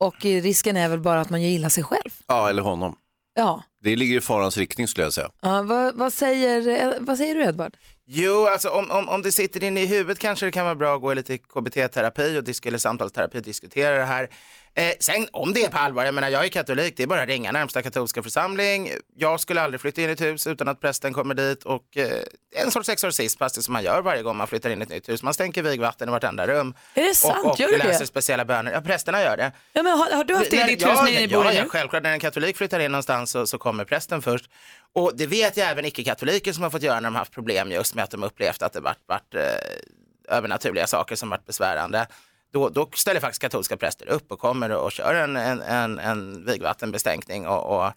Och risken är väl bara att man gör illa sig själv. Ja, eller honom. Ja. Det ligger i farans riktning skulle jag säga. ja vad, vad, säger, vad säger du Edvard? Jo, alltså om, om, om det sitter inne i huvudet kanske det kan vara bra att gå i lite KBT-terapi och disk- eller samtalsterapi och diskutera det här. Eh, sen om det är på allvar, jag menar jag är katolik, det är bara att ringa närmsta katolska församling. Jag skulle aldrig flytta in i ett hus utan att prästen kommer dit och eh, en sorts exorcism det som man gör varje gång man flyttar in i ett nytt hus. Man stänker vigvatten i vartenda rum. Är det sant? Och, och Gör du det? läser speciella böner. Ja, prästerna gör det. Ja, men har, har du haft det i ditt hus när ni bor ja, ja, självklart. När en katolik flyttar in någonstans så, så kommer prästen först. Och det vet jag även icke-katoliker som har fått göra när de haft problem just med att de upplevt att det varit, varit eh, övernaturliga saker som varit besvärande. Då, då ställer faktiskt katolska präster upp och kommer och kör en, en, en, en vigvattenbestänkning och, och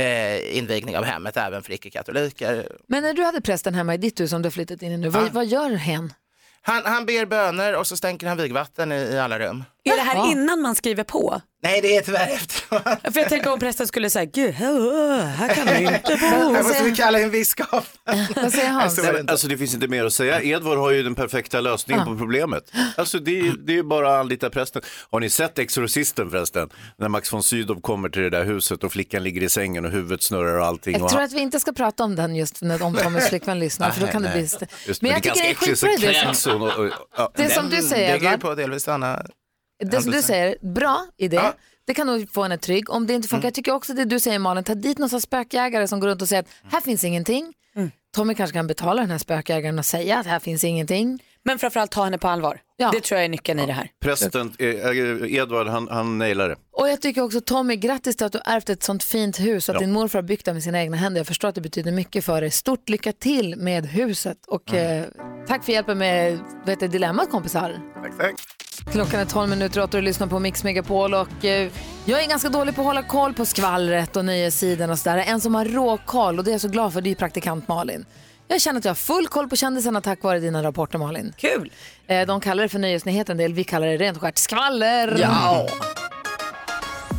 eh, invigning av hemmet även för icke-katoliker. Men när du hade prästen hemma i ditt hus som du har flyttat in i nu, vad, vad gör hen? Han, han ber böner och så stänker han vigvatten i, i alla rum. Är det här innan man skriver på? Nej, det är tyvärr efteråt. För jag tänker om prästen skulle säga, gud, här, här kan vi inte bo. Jag måste vi kalla en biskop. (laughs) Vad säger Hans? Alltså det finns inte mer att säga. Edvard har ju den perfekta lösningen på problemet. Alltså det, är- det är bara att anlita prästen. Har ni sett Exorcisten förresten? När Max von Sydow kommer till det där huset och flickan ligger i sängen och huvudet snurrar och allting. Jag och tror han- att vi inte ska prata om den just när om Tommys (laughs) flickvän lyssnar för då kan det bli... st- Just, Men jag tycker det är ganska äckligt, skitbra så det kräks som, hon och- det som du säger Edvard. på delvis Anna. Det som du säger, bra idé. Det kan nog få henne trygg. Om det inte Mm. funkar, jag tycker också det du säger Malin, ta dit någon spökjägare som går runt och säger att här finns ingenting. Mm. Tommy kanske kan betala den här spökjägaren och säga att här finns ingenting. Men framförallt ta henne på allvar. Det tror jag är nyckeln i det här. Prästen, eh, eh, Edvard, han, han nailar det. Och jag tycker också Tommy, grattis till att du har ärvt ett sånt fint hus och att Ja. din morfar har byggt det med sina egna händer. Jag förstår att det betyder mycket för dig. Stort lycka till med huset och Mm. eh, tack för hjälpen med vad heter, dilemmat kompisar. Tack, tack. Klockan är 12 minuter åt och du lyssnar på Mix Megapol och eh, jag är ganska dålig på att hålla koll på skvallret och nyhetssidorna och sådär. En som har råkoll och det är jag så glad för det är praktikant Malin. Jag känner att jag har full koll på kändisarna tack vare dina rapporter Malin. Kul! Eh, de kallar det för nyhetsnyheter en del, vi kallar det rent skärt skvaller. Ja.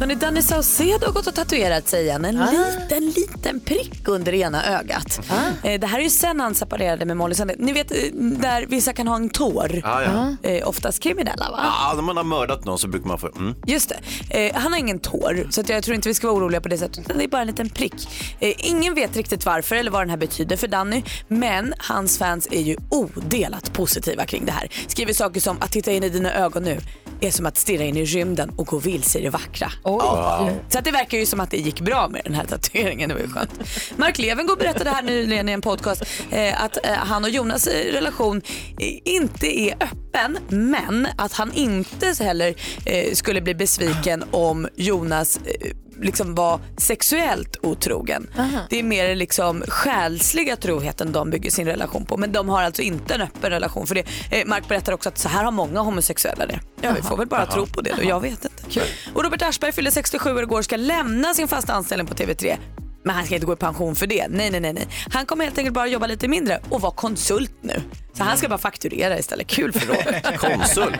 Hörrni, Danny Saucedo har gått och tatuerat sig igen. En liten, liten prick under ena ögat. Eh, Det här är ju sen han separerade med Molly Sandén. Ni vet eh, där vissa kan ha en tår. Ja, ja. Eh, Oftast kriminella va? Ja, när man har mördat någon så brukar man få... Mm. Just det. Eh, han har ingen tår så att jag tror inte vi ska vara oroliga på det sättet. Det är bara en liten prick. Ingen vet riktigt varför eller vad den här betyder för Danny. Men hans fans är ju odelat positiva kring det här. Skriver saker som att titta in i dina ögon nu är som att stirra in i rymden och gå vilse i det vackra. Wow. Så att det verkar ju som att det gick bra med den här tatueringen. Det var ju skönt. Mark Levengood berättade här nyligen i en podcast eh, att eh, han och Jonas relation eh, inte är öppen men att han inte heller eh, skulle bli besviken om Jonas eh, liksom var sexuellt otrogen. Det är mer liksom själsliga troheten de bygger sin relation på men de har alltså inte en öppen relation för det. Eh, Mark berättar också att så här har många homosexuella det. Ja, vi får väl bara Jaha. tro på det då, jag vet inte. Och Robert Aschberg fyllde 67 år igår och ska lämna sin fasta anställning på TV3. Men han ska inte gå i pension för det. Nej, nej, nej. nej. Han kommer helt enkelt bara jobba lite mindre och vara konsult nu. Så han ska bara fakturera istället. Kul för Robert. (laughs) Konsult.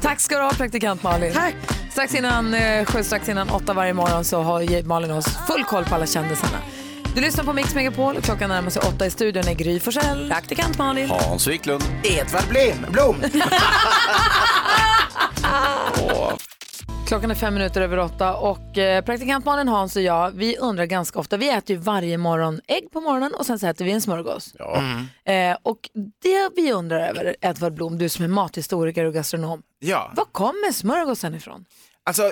Tack ska du ha praktikant Malin. Tack. Strax innan, eh, sju, strax innan åtta varje morgon så har Malin oss full koll på alla kändisarna. Du lyssnar på Mix Megapol och klockan närmar sig åtta i studion är Gry Forssell. Praktikant Malin. Hans Wiklund. Edvard Blom. Blom. (laughs) (laughs) Klockan är fem minuter över åtta och eh, praktikant Malin, Hans och jag, vi undrar ganska ofta, vi äter ju varje morgon ägg på morgonen och sen så äter vi en smörgås. Eh, och det vi undrar över, Edvard Blom, du som är mathistoriker och gastronom, Ja. var kommer smörgåsen ifrån? Alltså eh,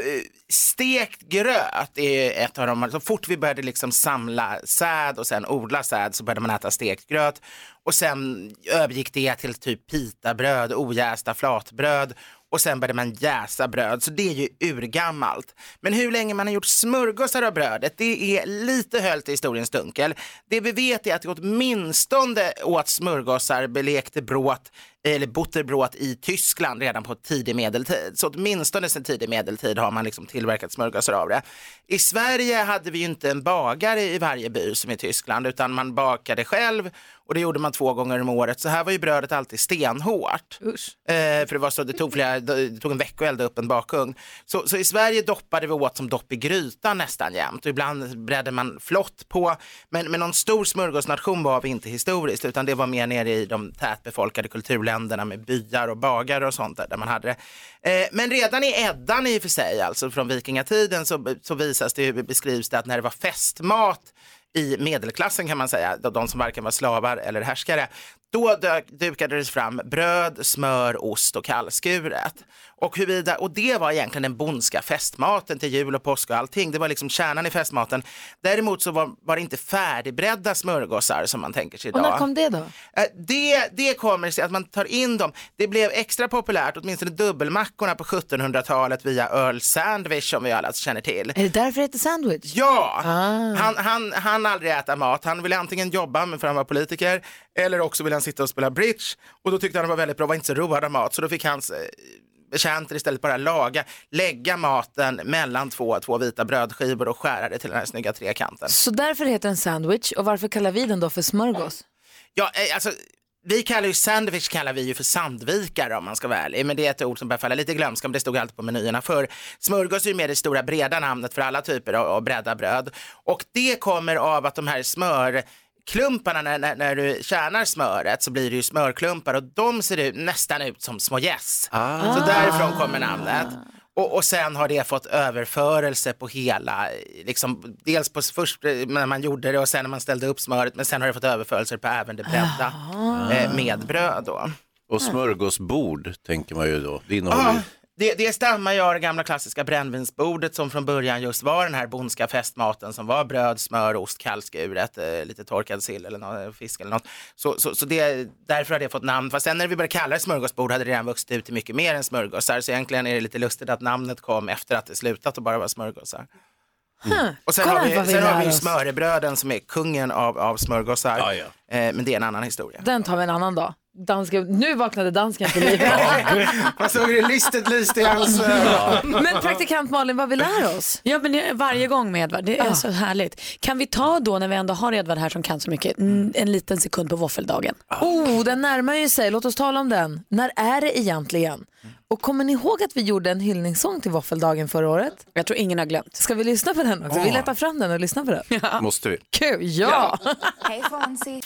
stekt gröt är ett av de, så fort vi började liksom samla säd och sen odla säd så började man äta stekt gröt. och sen övergick det till typ pitabröd, ojästa flatbröd och sen började man jäsa bröd, så det är ju urgammalt. Men hur länge man har gjort smörgåsar av brödet, det är lite höljt i historiens dunkel. Det vi vet är att det åtminstone åt smörgåsar, belekte bråt eller butterbråt i Tyskland redan på tidig medeltid. Så åtminstone sedan tidig medeltid har man liksom tillverkat smörgåsar av det. I Sverige hade vi ju inte en bagare i varje by som i Tyskland, utan man bakade själv och det gjorde man två gånger om året. Så här var ju brödet alltid stenhårt. Eh, för det, var så, det, tog flera, det tog en vecka att elda upp en bakugn. Så, så i Sverige doppade vi åt som dopp i grytan nästan jämt. Och ibland bredde man flott på. Men, men någon stor smörgåsnation var vi inte historiskt, utan det var mer nere i de tätbefolkade kulturländerna med byar och bagare och sånt där, där man hade det. Eh, men redan i Eddan i och för sig, alltså från vikingatiden, så, så visas det, beskrivs det att när det var festmat i medelklassen kan man säga, de som varken var slavar eller härskare, då dök, dukades fram bröd, smör, ost och kallskuret. Och, huruvida, och det var egentligen den bondska festmaten till jul och påsk och allting. Det var liksom kärnan i festmaten. Däremot så var, var det inte färdigbredda smörgåsar som man tänker sig Och idag. när kom det då? Eh, Det, det kommer sig att man tar in dem. Det blev extra populärt, åtminstone dubbelmackorna på 1700-talet via Earl Sandwich som vi alla känner till. Är det därför det heter sandwich? Ja, Ah. han, han, han aldrig äta mat. Han ville antingen jobba för han var politiker eller också ville han sitta och spela bridge. Och då tyckte han det var väldigt bra, var inte så road av mat. Så då fick hans eh, betjänter istället bara laga, lägga maten mellan två, två vita brödskivor och skära det till den här snygga trekanten. Så därför heter den sandwich och varför kallar vi den då för smörgås? Ja, eh, alltså vi kallar ju sandwich kallar vi ju för sandvikare om man ska vara ärlig, men det är ett ord som börjar falla lite i glömska, men det stod alltid på menyerna. För Smörgås är ju mer det stora breda namnet för alla typer av, av bredda bröd. Och det kommer av att de här smörklumparna när, när, när du kärnar smöret så blir det ju smörklumpar och de ser ut, nästan ut som små gäss. Ah. Så därifrån kommer namnet. Och, och sen har det fått överförelse på hela, liksom, dels på först eh, när man gjorde det och sen när man ställde upp smöret, men sen har det fått överförelse på även det bredda eh, med bröd då. Och smörgåsbord tänker man ju då. Det innehåller ju... det, det stammar ju av det gamla klassiska brännvinsbordet som från början just var den här bondska festmaten som var bröd, smör, ost, kallskuret, eh, lite torkad sill eller nå- fisk eller något. Så, så, så det, därför har det fått namn. Fast sen när vi började kalla det smörgåsbord hade det redan vuxit ut till mycket mer än smörgåsar. Så egentligen är det lite lustigt att namnet kom efter att det slutat att bara vara smörgåsar. Och sen Kolla har vi, vi sen har vi smörrebröden som är kungen av, av smörgåsar. Eh, men det är en annan historia. Den tar vi en annan dag. Dansken, nu vaknade dansken till liv. (laughs) Man såg det listet lyste i hans ögon. (laughs) Men praktikant Malin, vad vi lär oss? Ja, men det- varje gång med Edvard, det är så härligt. Kan vi ta då, när vi ändå har Edvard här som kan så mycket, en, en liten sekund på våffeldagen? Oh, den närmar ju sig. Låt oss tala om den. När är det egentligen? Och kommer ni ihåg att vi gjorde en hyllningssång till våffeldagen förra året? Jag tror ingen har glömt. Ska vi lyssna på den också? Vi Ja. letar fram den och lyssnar på den. Måste vi? Kul, ja! (laughs) Hej Fonzie.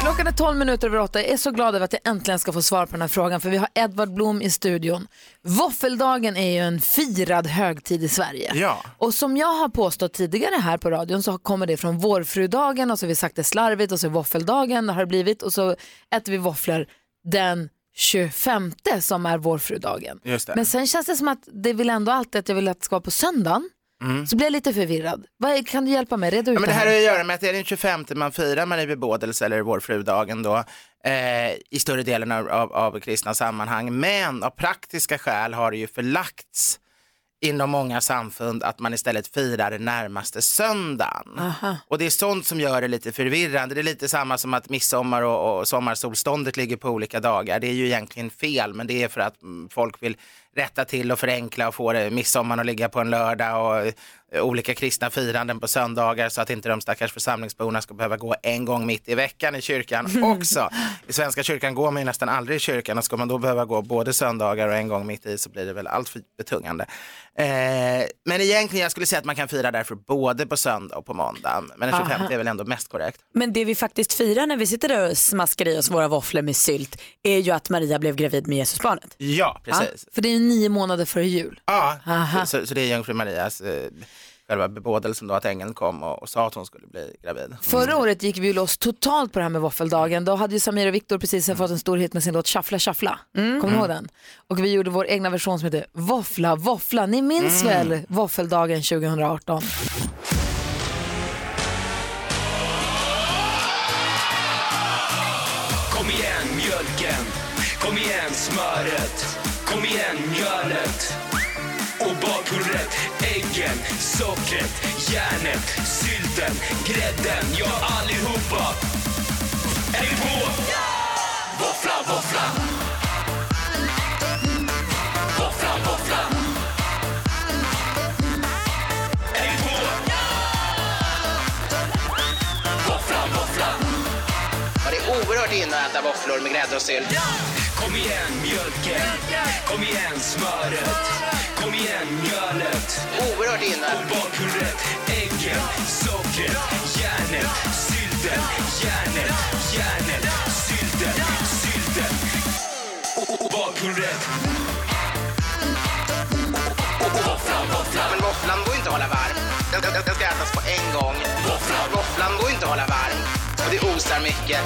Klockan är 12 minuter över åtta. Jag är så glad över att jag äntligen ska få svar på den här frågan för vi har Edvard Blom i studion. Våffeldagen är ju en firad högtid i Sverige. Ja. Och som jag har påstått tidigare här på radion så kommer det från vårfrudagen och så har vi sagt det slarvigt och så är våffeldagen har det blivit och så äter vi våfflor den 25 som är vårfrudagen. Men sen känns det som att det vill ändå alltid att jag vill att det ska vara på söndagen. Mm. Så blir jag lite förvirrad. Vad kan du hjälpa mig? Reda ut Ja, men det här här. har att göra med att det är den 25 man firar Marie bebådelse eller vårfrudagen då eh, i större delen av, av, av kristna sammanhang. Men av praktiska skäl har det ju förlagts inom många samfund att man istället firar närmaste söndagen. Aha. Och det är sånt som gör det lite förvirrande. Det är lite samma som att midsommar och, och sommarsolståndet ligger på olika dagar. Det är ju egentligen fel, men det är för att mm, folk vill rätta till och förenkla och få det, midsommar att ligga på en lördag och eh, olika kristna firanden på söndagar så att inte de stackars församlingsborna ska behöva gå en gång mitt i veckan i kyrkan (laughs) också. I Svenska kyrkan går man ju nästan aldrig i kyrkan och ska man då behöva gå både söndagar och en gång mitt i så blir det väl allt för betungande. Eh, men egentligen, jag skulle säga att man kan fira därför både på söndag och på måndag. Men den 25 Aha. är väl ändå mest korrekt. Men det vi faktiskt firar när vi sitter där och smaskar i oss våra våfflor med sylt är ju att Maria blev gravid med Jesusbarnet. Ja, precis. För det är ju nio månader före jul. Ja, Aha. så, så det är jungfru Marias eh, själva bebådelsen då att ängeln kom och, och sa att hon skulle bli gravid. Förra året gick vi ju loss totalt på det här med våffeldagen. Då hade ju Samir och Viktor precis fått en stor hit med sin låt Shuffla Shuffla. Kommer ni ihåg Mm. den? Och vi gjorde vår egna version som heter Våffla Våffla. Ni minns Mm. väl våffeldagen 2018? smöret. Kom igen mjölet. Och bakpulvret, äggen, sockret, järnet, sylten, grädden, ja allihopa. Är vi på? Våffla, våffla. Våffla, våffla. Är vi på? Våffla, våffla. Ja, det är oerhört inne att äta våfflor med grädde och sylt. Kom igen mjölken, kom igen smöret, kom igen mjölet. Oerhört inne. Och bakpulvret, äggen, sockret, järnet, sylten, järnet, järnet, sylten, sylten. Och- Och Osar mycket.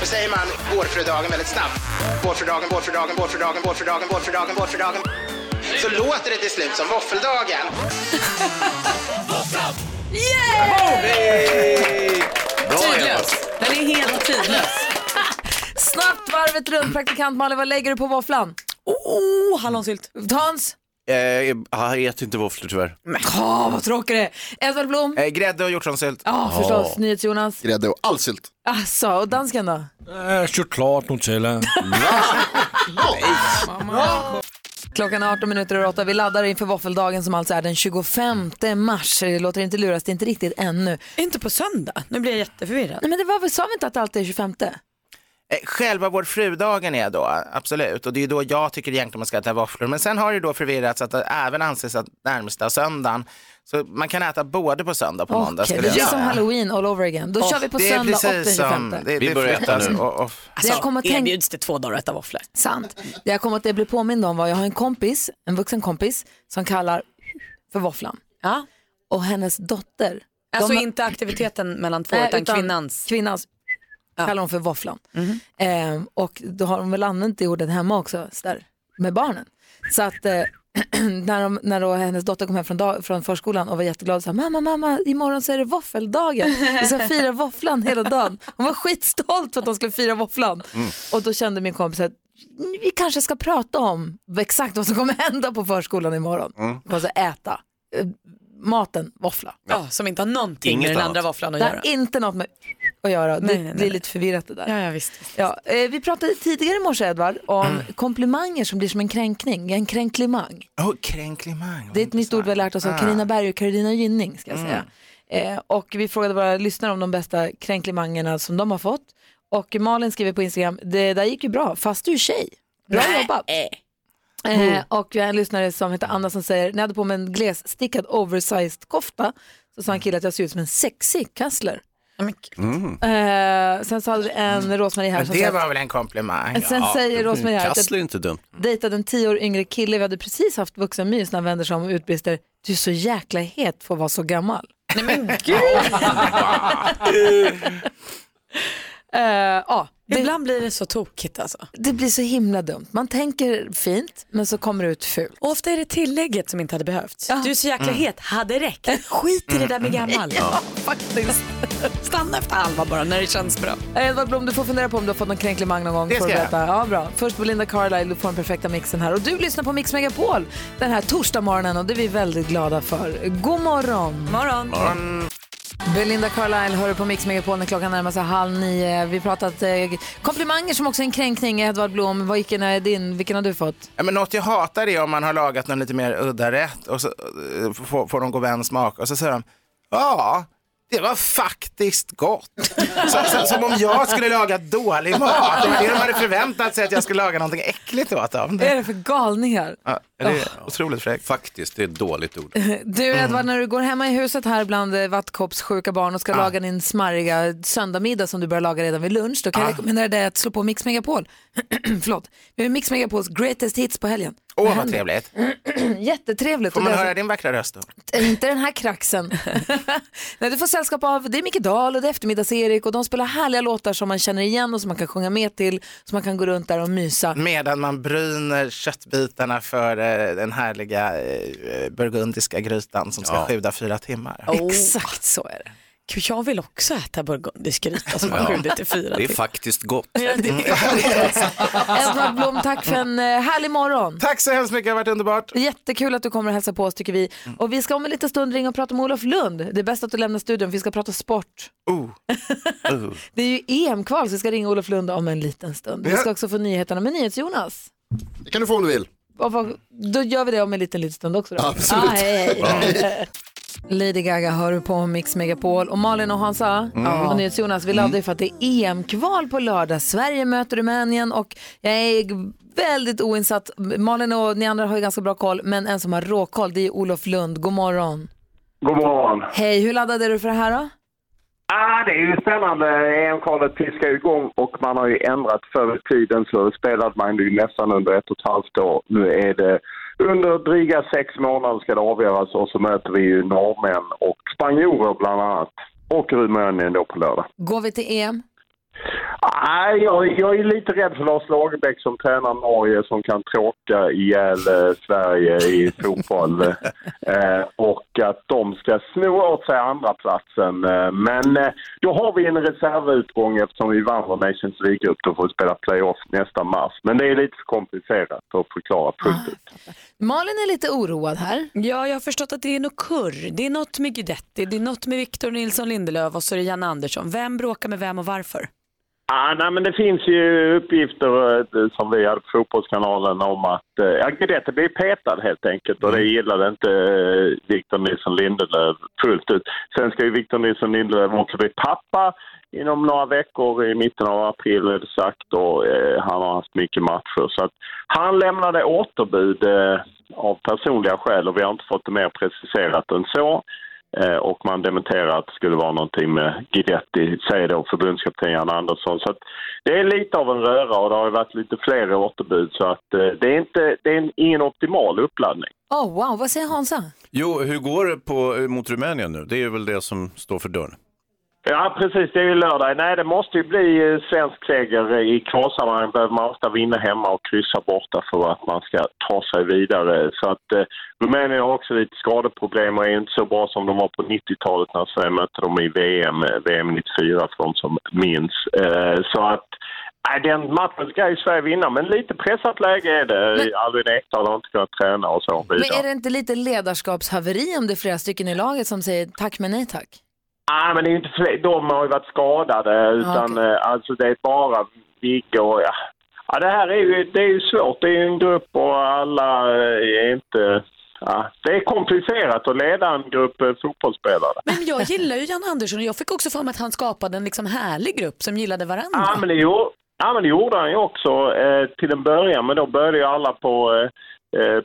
Då säger man vårfrudagen väldigt snabbt. Vårfrudagen, vårfrudagen, vårfrudagen, vårfrudagen, vårfrudagen, vårfrudagen. Så låter det till slut som våffeldagen. Tidlös. Den är helt tidlös. Snabbt varvet runt. Praktikant Malin, vad lägger du på våfflan? Oh, hallonsylt. Hans? Eh, jag äter inte våfflor tyvärr. Åh, vad tråkigt det är. Edvard Blom? Eh, grädde och hjortronsylt. Ja, förstås. NyhetsJonas? Grädde och all sylt. Asså, och dansken då? Äh, choklad, Nutella. (laughs) Klockan är 18 minuter över 8. Vi laddar inför våffeldagen som alltså är den 25 mars. Det låter inte luras, det är inte riktigt ännu. Inte på söndag? Nu blir jag jätteförvirrad. Nej, men det var väl, sa vi inte att det alltid är 25? Eh, Själva vår frudagen är då, absolut. Och det är då jag tycker egentligen man ska äta våfflor. Men sen har det då förvirrats att det även anses att närmsta söndagen, så man kan äta både på söndag och på måndag. Okej, skulle det blir som säga. halloween all over again. Då Oh, kör vi på det är söndag och den precis 25. som- det- Vi börjar äta nu. och- och- Det jag kommer att tänka- erbjuds det två dagar att äta våfflor. Sant. Det jag kommer att blir påmind om var jag har en kompis, en vuxen kompis, som kallar för våfflan. Ja. Och hennes dotter. Alltså har- inte aktiviteten mellan två Nej, utan, utan kvinnans. Kvinnans kallar hon för våfflan. Ehm, och då har de väl använt det ordet hemma också, så där, med barnen. Så att eh, (clears throat) när, de, när då hennes dotter kom hem från, dag, från förskolan och var jätteglad och sa mamma, mamma, imorgon så är det våffeldagen. Vi ska fira våfflan hela dagen. Hon var skitstolt för att de skulle fira våfflan. Och då kände min kompis att vi kanske ska prata om exakt vad som kommer hända på förskolan imorgon. Mm. Alltså äta. Maten, våffla. Ja, som inte har någonting Inget med den annat. andra våfflan att Det göra. har inte något med att göra. Det Nej, nej, nej, blir lite förvirrat det där. Ja, ja, visst. Ja, eh, vi pratade tidigare i morse Edvard om komplimanger som blir som en kränkning, en kränklimang. Oh, kränklimang. Det är ett nytt ord vi har lärt oss av Ah. Carina Berg och Carolina Gynning ska jag Mm. säga. Eh, och vi frågade våra lyssnare om de bästa kränklimangerna som de har fått. Och Malin skriver på Instagram, det där gick ju bra, fast du är tjej. Bra jobbat. Eh, och vi har en lyssnare som heter Anna som säger, när jag hade på mig en glesstickad oversized kofta så sa en kille att jag ser ut som en sexig kassler. Eh, sen så hade vi en Rosmarie här Men som det var väl en komplimang? Sen säger Rosmarie här att Kassler är jag inte dumt. dejtade en tio år yngre kille, vi hade precis haft vuxenmys när han vänder sig om och utbrister du är så jäkla het för att vara så gammal. Nej men (laughs) gud. (laughs) Eh, ja, det, Ibland blir det så tokigt alltså. det blir så himla dumt. Man tänker fint men så kommer det ut fult. Och ofta är det tillägget som inte hade behövts. Du är så jäkla Mm. het, hade räckt. (laughs) Skit i det där med gammal. Ja, faktiskt. (laughs) Stanna efter halva bara när det känns bra. Edvard Blom, du får fundera på om du har fått någon kränklimang någon gång. Det ska jag. Ja, bra. Först Belinda Carlisle, du får den perfekta mixen här. Och du lyssnar på Mix Megapol den här torsdag morgonen och det är vi väldigt glada för. God morgon! Morgon. Belinda Carlisle hör du på Mix Megapol när klockan närmar sig halv nio. Vi har pratat eh, komplimanger som också är en kränkning. Edvard Blom, vilken är din? Vilken har du fått? Ja, men något jag hatar är om man har lagat någon lite mer udda rätt och så eh, får, får de gå vän-smak och så säger de ja, det var faktiskt gott. Så, så, som om jag skulle laga dålig mat. Det var det de hade förväntat sig att jag skulle laga någonting äckligt åt dem. Vad är det för galningar? Ja, det är otroligt fräckt. Faktiskt, det är ett dåligt ord. Du Edvard, när du går hemma i huset här bland eh, vattkoppssjuka barn och ska laga din smarriga söndagmiddag som du börjar laga redan vid lunch, då kan jag rekommendera dig att slå på Mix Megapol. (clears throat) Förlåt. Vi har Mix Megapols greatest hits på helgen. Åh, vad händer? trevligt. (clears throat) Jättetrevligt. Får man höra din vackra röst då? Inte den här kraxen. (laughs) Nej, du får sällskap av, det är Micke Dahl och det är eftermiddags-Erik och de spelar härliga låtar som man känner igen och som man kan sjunga med till, så man kan gå runt där och mysa. Medan man bryner köttbitarna för eh, den härliga eh, burgundiska grytan som ska Ja. sjuda fyra timmar. Exakt så är det. Jag vill också äta burgundiskgryta som har skjutit till fyra Det är till. faktiskt gott. Ja, det är (laughs) Edvard Blom, tack för en eh, härlig morgon. Tack så hemskt mycket, det har varit underbart. Jättekul att du kommer och hälsa på oss tycker vi. Och vi ska om en liten stund ringa och prata med Olof Lund. Det är bäst att du lämnar studion för vi ska prata sport. (laughs) Det är ju EM-kval så vi ska ringa Olof Lund om en liten stund. Vi ska också få nyheterna med NyhetsJonas. Det kan du få om du vill. Och Då gör vi det om en liten, liten stund också då. Absolut. Ah, hej, hej. (laughs) Lady Gaga hör du på Mix Megapol och Malin och Hansa Mm. och NyhetsJonas, vi laddar ju för att det är EM-kval på lördag. Sverige möter Rumänien och jag är väldigt oinsatt. Malin och ni andra har ju ganska bra koll, men en som har råkoll det är Olof Lund. God morgon. God morgon. Hej, hur laddade du för det här då? Ah, det är ju spännande. EM-kvalet piskar igång och man har ju ändrat förr i tiden så spelade man ju nästan under ett och ett halvt år. Nu är det under dryga sex månader ska det avgöras och så möter vi ju norrmän och spanjorer bland annat. Och Rumänien då på lördag. Går vi till EM? Nej, jag, jag är lite rädd för Lars Lagerbäck som tränar Norge som kan tråka ihjäl eh, Sverige i (laughs) fotboll. eh, och att de ska sno åt sig andra platsen. Eh, men eh, då har vi en reservutgång eftersom vi vann vår Nations League-grupp. Då får vi spela playoff nästa mars. Men det är lite för komplicerat att förklara fullt ut. Malin är lite oroad här. Ja, jag har förstått att det är något kurr. Det är något med Guidetti, det är något med Victor Nilsson Lindelöf och så är det Janne Andersson. Vem bråkar med vem och varför? Ah, nej, men det finns ju uppgifter eh, som vi hade på Fotbollskanalen om att eh, ja, Guidetti blev petad helt enkelt och det gillade inte eh, Victor Nilsson Lindelöf fullt ut. Sen ska ju Victor Nilsson Lindelöf också bli pappa inom några veckor i mitten av april är det sagt och eh, han har haft mycket matcher. Så att han lämnade återbud eh, av personliga skäl och vi har inte fått det mer preciserat än så. Eh, och man dementerar att det skulle vara någonting med Guidetti, säger då förbundskapten Jan Andersson. Så att det är lite av en röra och det har ju varit lite fler återbud så att eh, det är, inte, det är en, ingen optimal uppladdning. Oh, wow, vad säger Hansa? Jo, hur går det på, mot Rumänien nu? Det är väl det som står för dörren. Ja, precis. Det är ju lördag. Nej, det måste ju bli eh, svensk seger. I kvalsammanhang behöver man ofta vinna hemma och kryssa borta för att man ska ta sig vidare. Så att eh, Rumänien har också lite skadeproblem och är inte så bra som de var på 90-talet när Sverige mötte dem i VM, VM 94 för de som minns. Eh, så att Nej, den matchen ska ju Sverige vinna, men lite pressat läge är det. Albin Ekdal har inte kunnat träna och så Men vidare. är det inte lite ledarskapshaveri om det är flera stycken i laget som säger tack men nej tack? Nej, men det är inte fler. De har ju varit skadade, utan eh, alltså det är bara Vigge och... Ja. Ja, det här är ju, det är ju svårt. Det är ju en grupp och alla eh, är inte... Ja, det är komplicerat att leda en grupp eh, fotbollsspelare. Men jag gillar ju Jan Andersson och jag fick också för mig att han skapade en liksom härlig grupp som gillade varandra. Ja, men det gjorde, ja, men det gjorde han ju också eh, till en början, men då började ju alla på,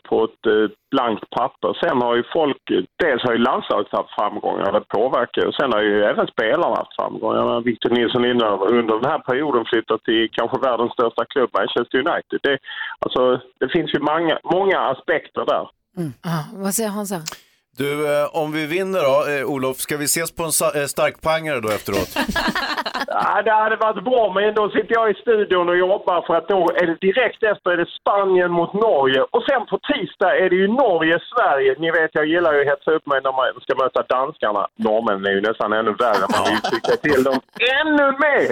på ett eh, blankt papper. Sen har ju folk, dels har ju landslaget haft framgångar, det påverkar. Och sen har ju även spelarna haft framgångar. Victor Nilsson Lindelöf under den här perioden flyttat till kanske världens största klubb, Manchester United. Det, alltså, det finns ju många, många aspekter där. Ah, vad säger Hansa? Du, eh, om vi vinner då, eh, Olof, ska vi ses på en eh, starkpangare då efteråt? (laughs) Ja, det hade varit bra, men då sitter jag i studion och jobbar för att då är det direkt efter är det Spanien mot Norge och sen på tisdag är det ju Norge-Sverige. Ni vet, jag gillar ju att hetsa upp mig när man ska möta danskarna. Norrmännen är ju nästan ännu värre, man vill trycka till dem ännu mer!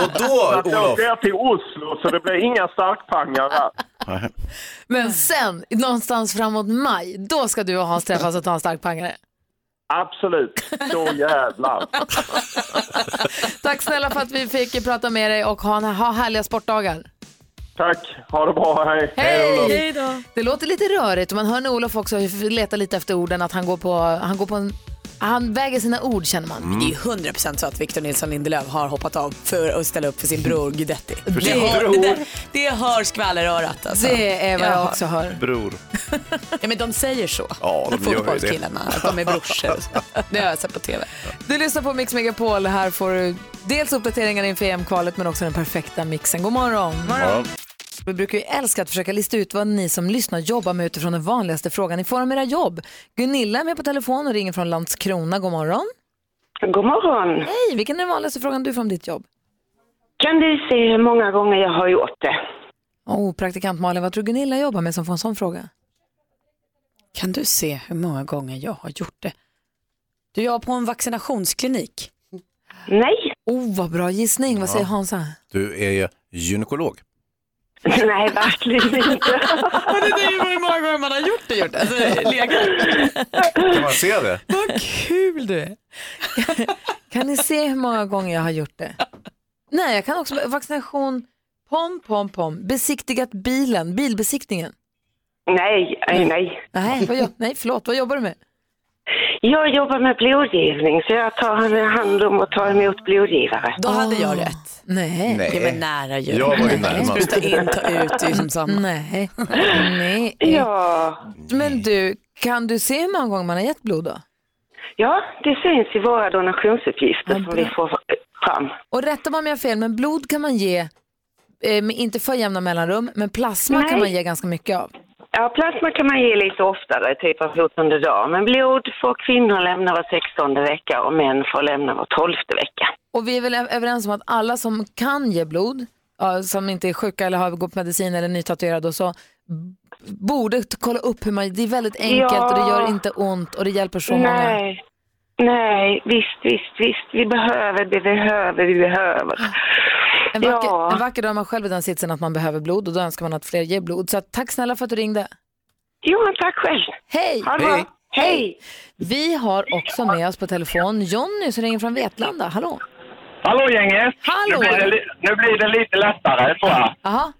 Och då, jag Olof? åker till Oslo, så det blir inga starkpangar där. Men sen, någonstans framåt maj, då ska du och Hans träffas och ta en stark pangare. Absolut, så jävlar. (laughs) Tack snälla för att vi fick prata med dig och ha, en, ha härliga sportdagar. Tack, ha det bra, hej! Hej! Det låter lite rörigt och man hör när Olof också letar lite efter orden att han går på, han går på en, han väger sina ord känner man. Det är ju 100% så att Victor Nilsson Lindelöf har hoppat av för att ställa upp för sin bror Guidetti. För Det, bror. det, det hör skvallerörat alltså. Det är vad jag Jaha. också hör. Bror. Ja, men de säger så, Ja, de fotbollskillarna, att de är brorsor. Det har jag sett på TV. Du lyssnar på Mix Megapol. Här får du dels uppdateringar inför EM-kvalet men också den perfekta mixen. God morgon. Ja. Vi brukar ju älska att försöka lista ut vad ni som lyssnar jobbar med utifrån den vanligaste frågan i form av era jobb. Gunilla är med på telefon och ringer från Landskrona. God morgon. God morgon. Hej, vilken är den vanligaste frågan du får om ditt jobb? Kan du se hur många gånger jag har gjort det? Oh, praktikant Malin, vad tror Gunilla jobbar med som får en sån fråga? Kan du se hur många gånger jag har gjort det? Du jobbar på en vaccinationsklinik. Nej. Oh, vad bra gissning. Vad säger Hansa? Du är gynekolog. (laughs) Nej, verkligen inte. (laughs) det är ju hur många gånger man har gjort det. Gjort. Alltså, legat. Kan man se det? Vad kul du är. (laughs) Kan ni se hur många gånger jag har gjort det? Nej, jag kan också vaccination, pom, pom, pom, besiktigat bilen, bilbesiktningen. Nej, nej, nej. Nej, vad, nej förlåt, vad jobbar du med? Jag jobbar med blodgivning så jag tar hand om och tar emot blodgivare. Då hade jag rätt. Nej. Nej. Det var nära ju. Jag var ju närmast. Spruta in, ta ut, det är ju som samma. Nej. Nej. Ja. Men du, kan du se hur många gånger man har gett blod då? Ja, det syns i våra donationsuppgifter som vi får fram. Och rätta mig om jag har fel, men blod kan man ge, eh, inte för jämna mellanrum, men plasma Nej. kan man ge ganska mycket av. Ja, plasma kan man ge lite oftare, typ av 14 dag. Men blod får kvinnor lämna var 16 vecka och män får lämna var 12 vecka. Och vi är väl överens om att alla som kan ge blod, som inte är sjuka eller har gått medicin eller nytatuerade och så, borde kolla upp hur man, det är väldigt enkelt Ja. och det gör inte ont och det hjälper så många. Nej. Nej, visst, visst, visst. Vi behöver, vi behöver, vi behöver. En vacker, Ja. en vacker dag är man själv i den sitsen att man behöver blod och då önskar man att fler ger blod. Så tack snälla för att du ringde. Jo, tack själv. Hej! Bra. Hej! Vi har också med oss på telefon Jonny som ringer från Vetlanda. Hallå! Hallå gänget! Hallå. Nu blir, det, nu blir det lite lättare tror jag. Jaha.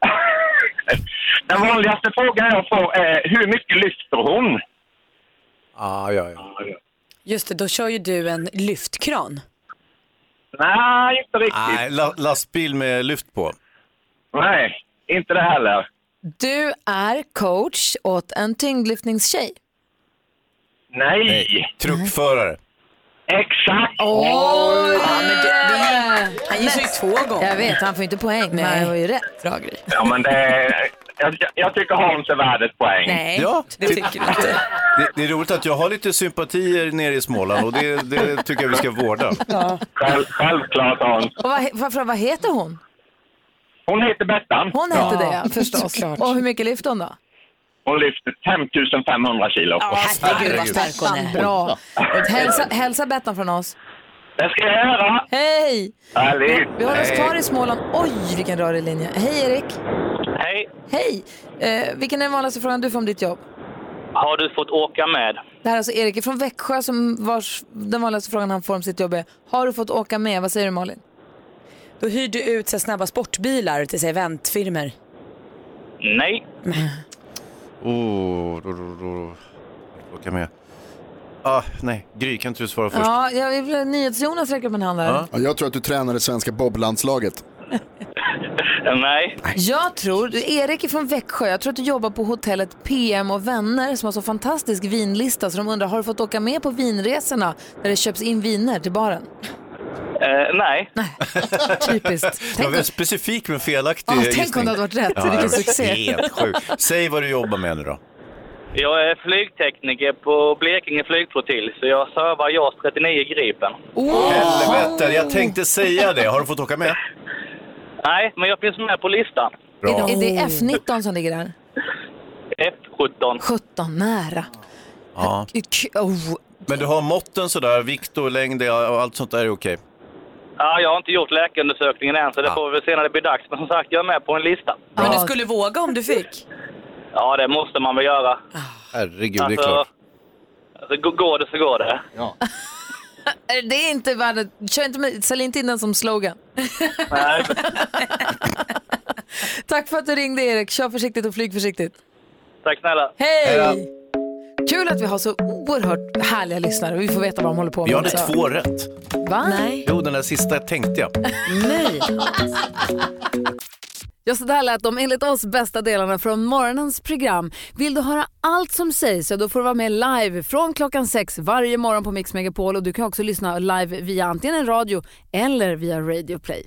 (laughs) Den vanligaste frågan jag får är hur mycket lyfter hon? Ah, ja, ja. Just det, då kör ju du en lyftkran. Nej, inte riktigt. Nej, la- lastbil med lyft på. Nej, inte det heller. Du är coach åt en tyngdlyftningstjej. Nej. Truckförare. Exakt! Oj! Ja, men det, det han gissar ju två gånger. Jag vet, han får inte poäng, men Nej. han var ju rätt. Bra grej. Ja, men det, jag, jag tycker Hans är värd ett poäng. Nej, Ja, det tycker du inte. (laughs) Det, det är roligt att jag har lite sympatier nere i Småland och det, det tycker jag vi ska vårda. Själv, självklart Hans. Och vad, he- varför, vad heter hon? Hon heter Bettan. Hon hette det, ja, förstås. såklart. Och hur mycket lyfter hon då? Hon lyfter 5500 kilo. Herregud vad stark hon är. Bra. Hälsa, hälsa Bettan från oss. Det ska jag göra. Hej! Härligt. Vi håller oss kvar i Småland. Oj, vilken rörig linje. Hej Erik! Hej. Hej! Eh, vilken är den vanligaste frågan du får om ditt jobb? Har du fått åka med? Det här är alltså Erik från Växjö som vars, den vanligaste frågan han får om sitt jobb är Har du fått åka med? Vad säger du Malin? Då hyr du ut så snabba sportbilar till så här eventfirmor. Nej. Oh, då, då, då. Åka med. Ah, nej, Gry, kan inte du svara först? Ja, jag vill NyhetsJonas räcker upp en hand här. Ja, jag tror att du tränar det svenska boblandslaget. (laughs) Nej. Jag tror, Erik är från Växjö, jag tror att du jobbar på hotellet PM och vänner som har så fantastisk vinlista så de undrar, har du fått åka med på vinresorna där det köps in viner till baren? Eh, nej. (laughs) Typiskt. Jag var specifik men felaktig gissning. tänk om det hade varit rätt. Vilken succé. Helt sjukt. Säg vad du jobbar med nu då. Jag är flygtekniker på Blekinge flygflottilj, så jag servar JAS 39 Gripen. Helvete, jag tänkte säga det. Har du fått åka med? Nej, men jag finns med på listan. Bra. Är det F19 som ligger där? F17. 17, nära. Ja. K- Oh. Men du har måtten sådär, vikt och längd och allt sånt där är okej? Ja, jag har inte gjort läkarundersökningen än, så det får vi väl se när det blir dags. Men som sagt, jag är med på en lista. Men du skulle våga om du fick? Ja, det måste man väl göra. Herregud, det är Alltså, klart. alltså, g- går det så går det. Ja. (laughs) Det är inte värdet, kör inte med, sälj inte in den som slogan. Nej. (laughs) Tack för att du ringde Erik, kör försiktigt och flyg försiktigt. Tack snälla. Hej! Kul att vi har så oerhört härliga lyssnare och vi får veta vad de håller på med Vi hade också. två rätt. Va? Nej. Jo, den där sista tänkte jag. Nej. Ja, så där lät de enligt oss bästa delarna från morgonens program. Vill du höra allt som sägs så då får du vara med live från klockan sex varje morgon på Mix Megapol och du kan också lyssna live via antingen en radio eller via Radio Play.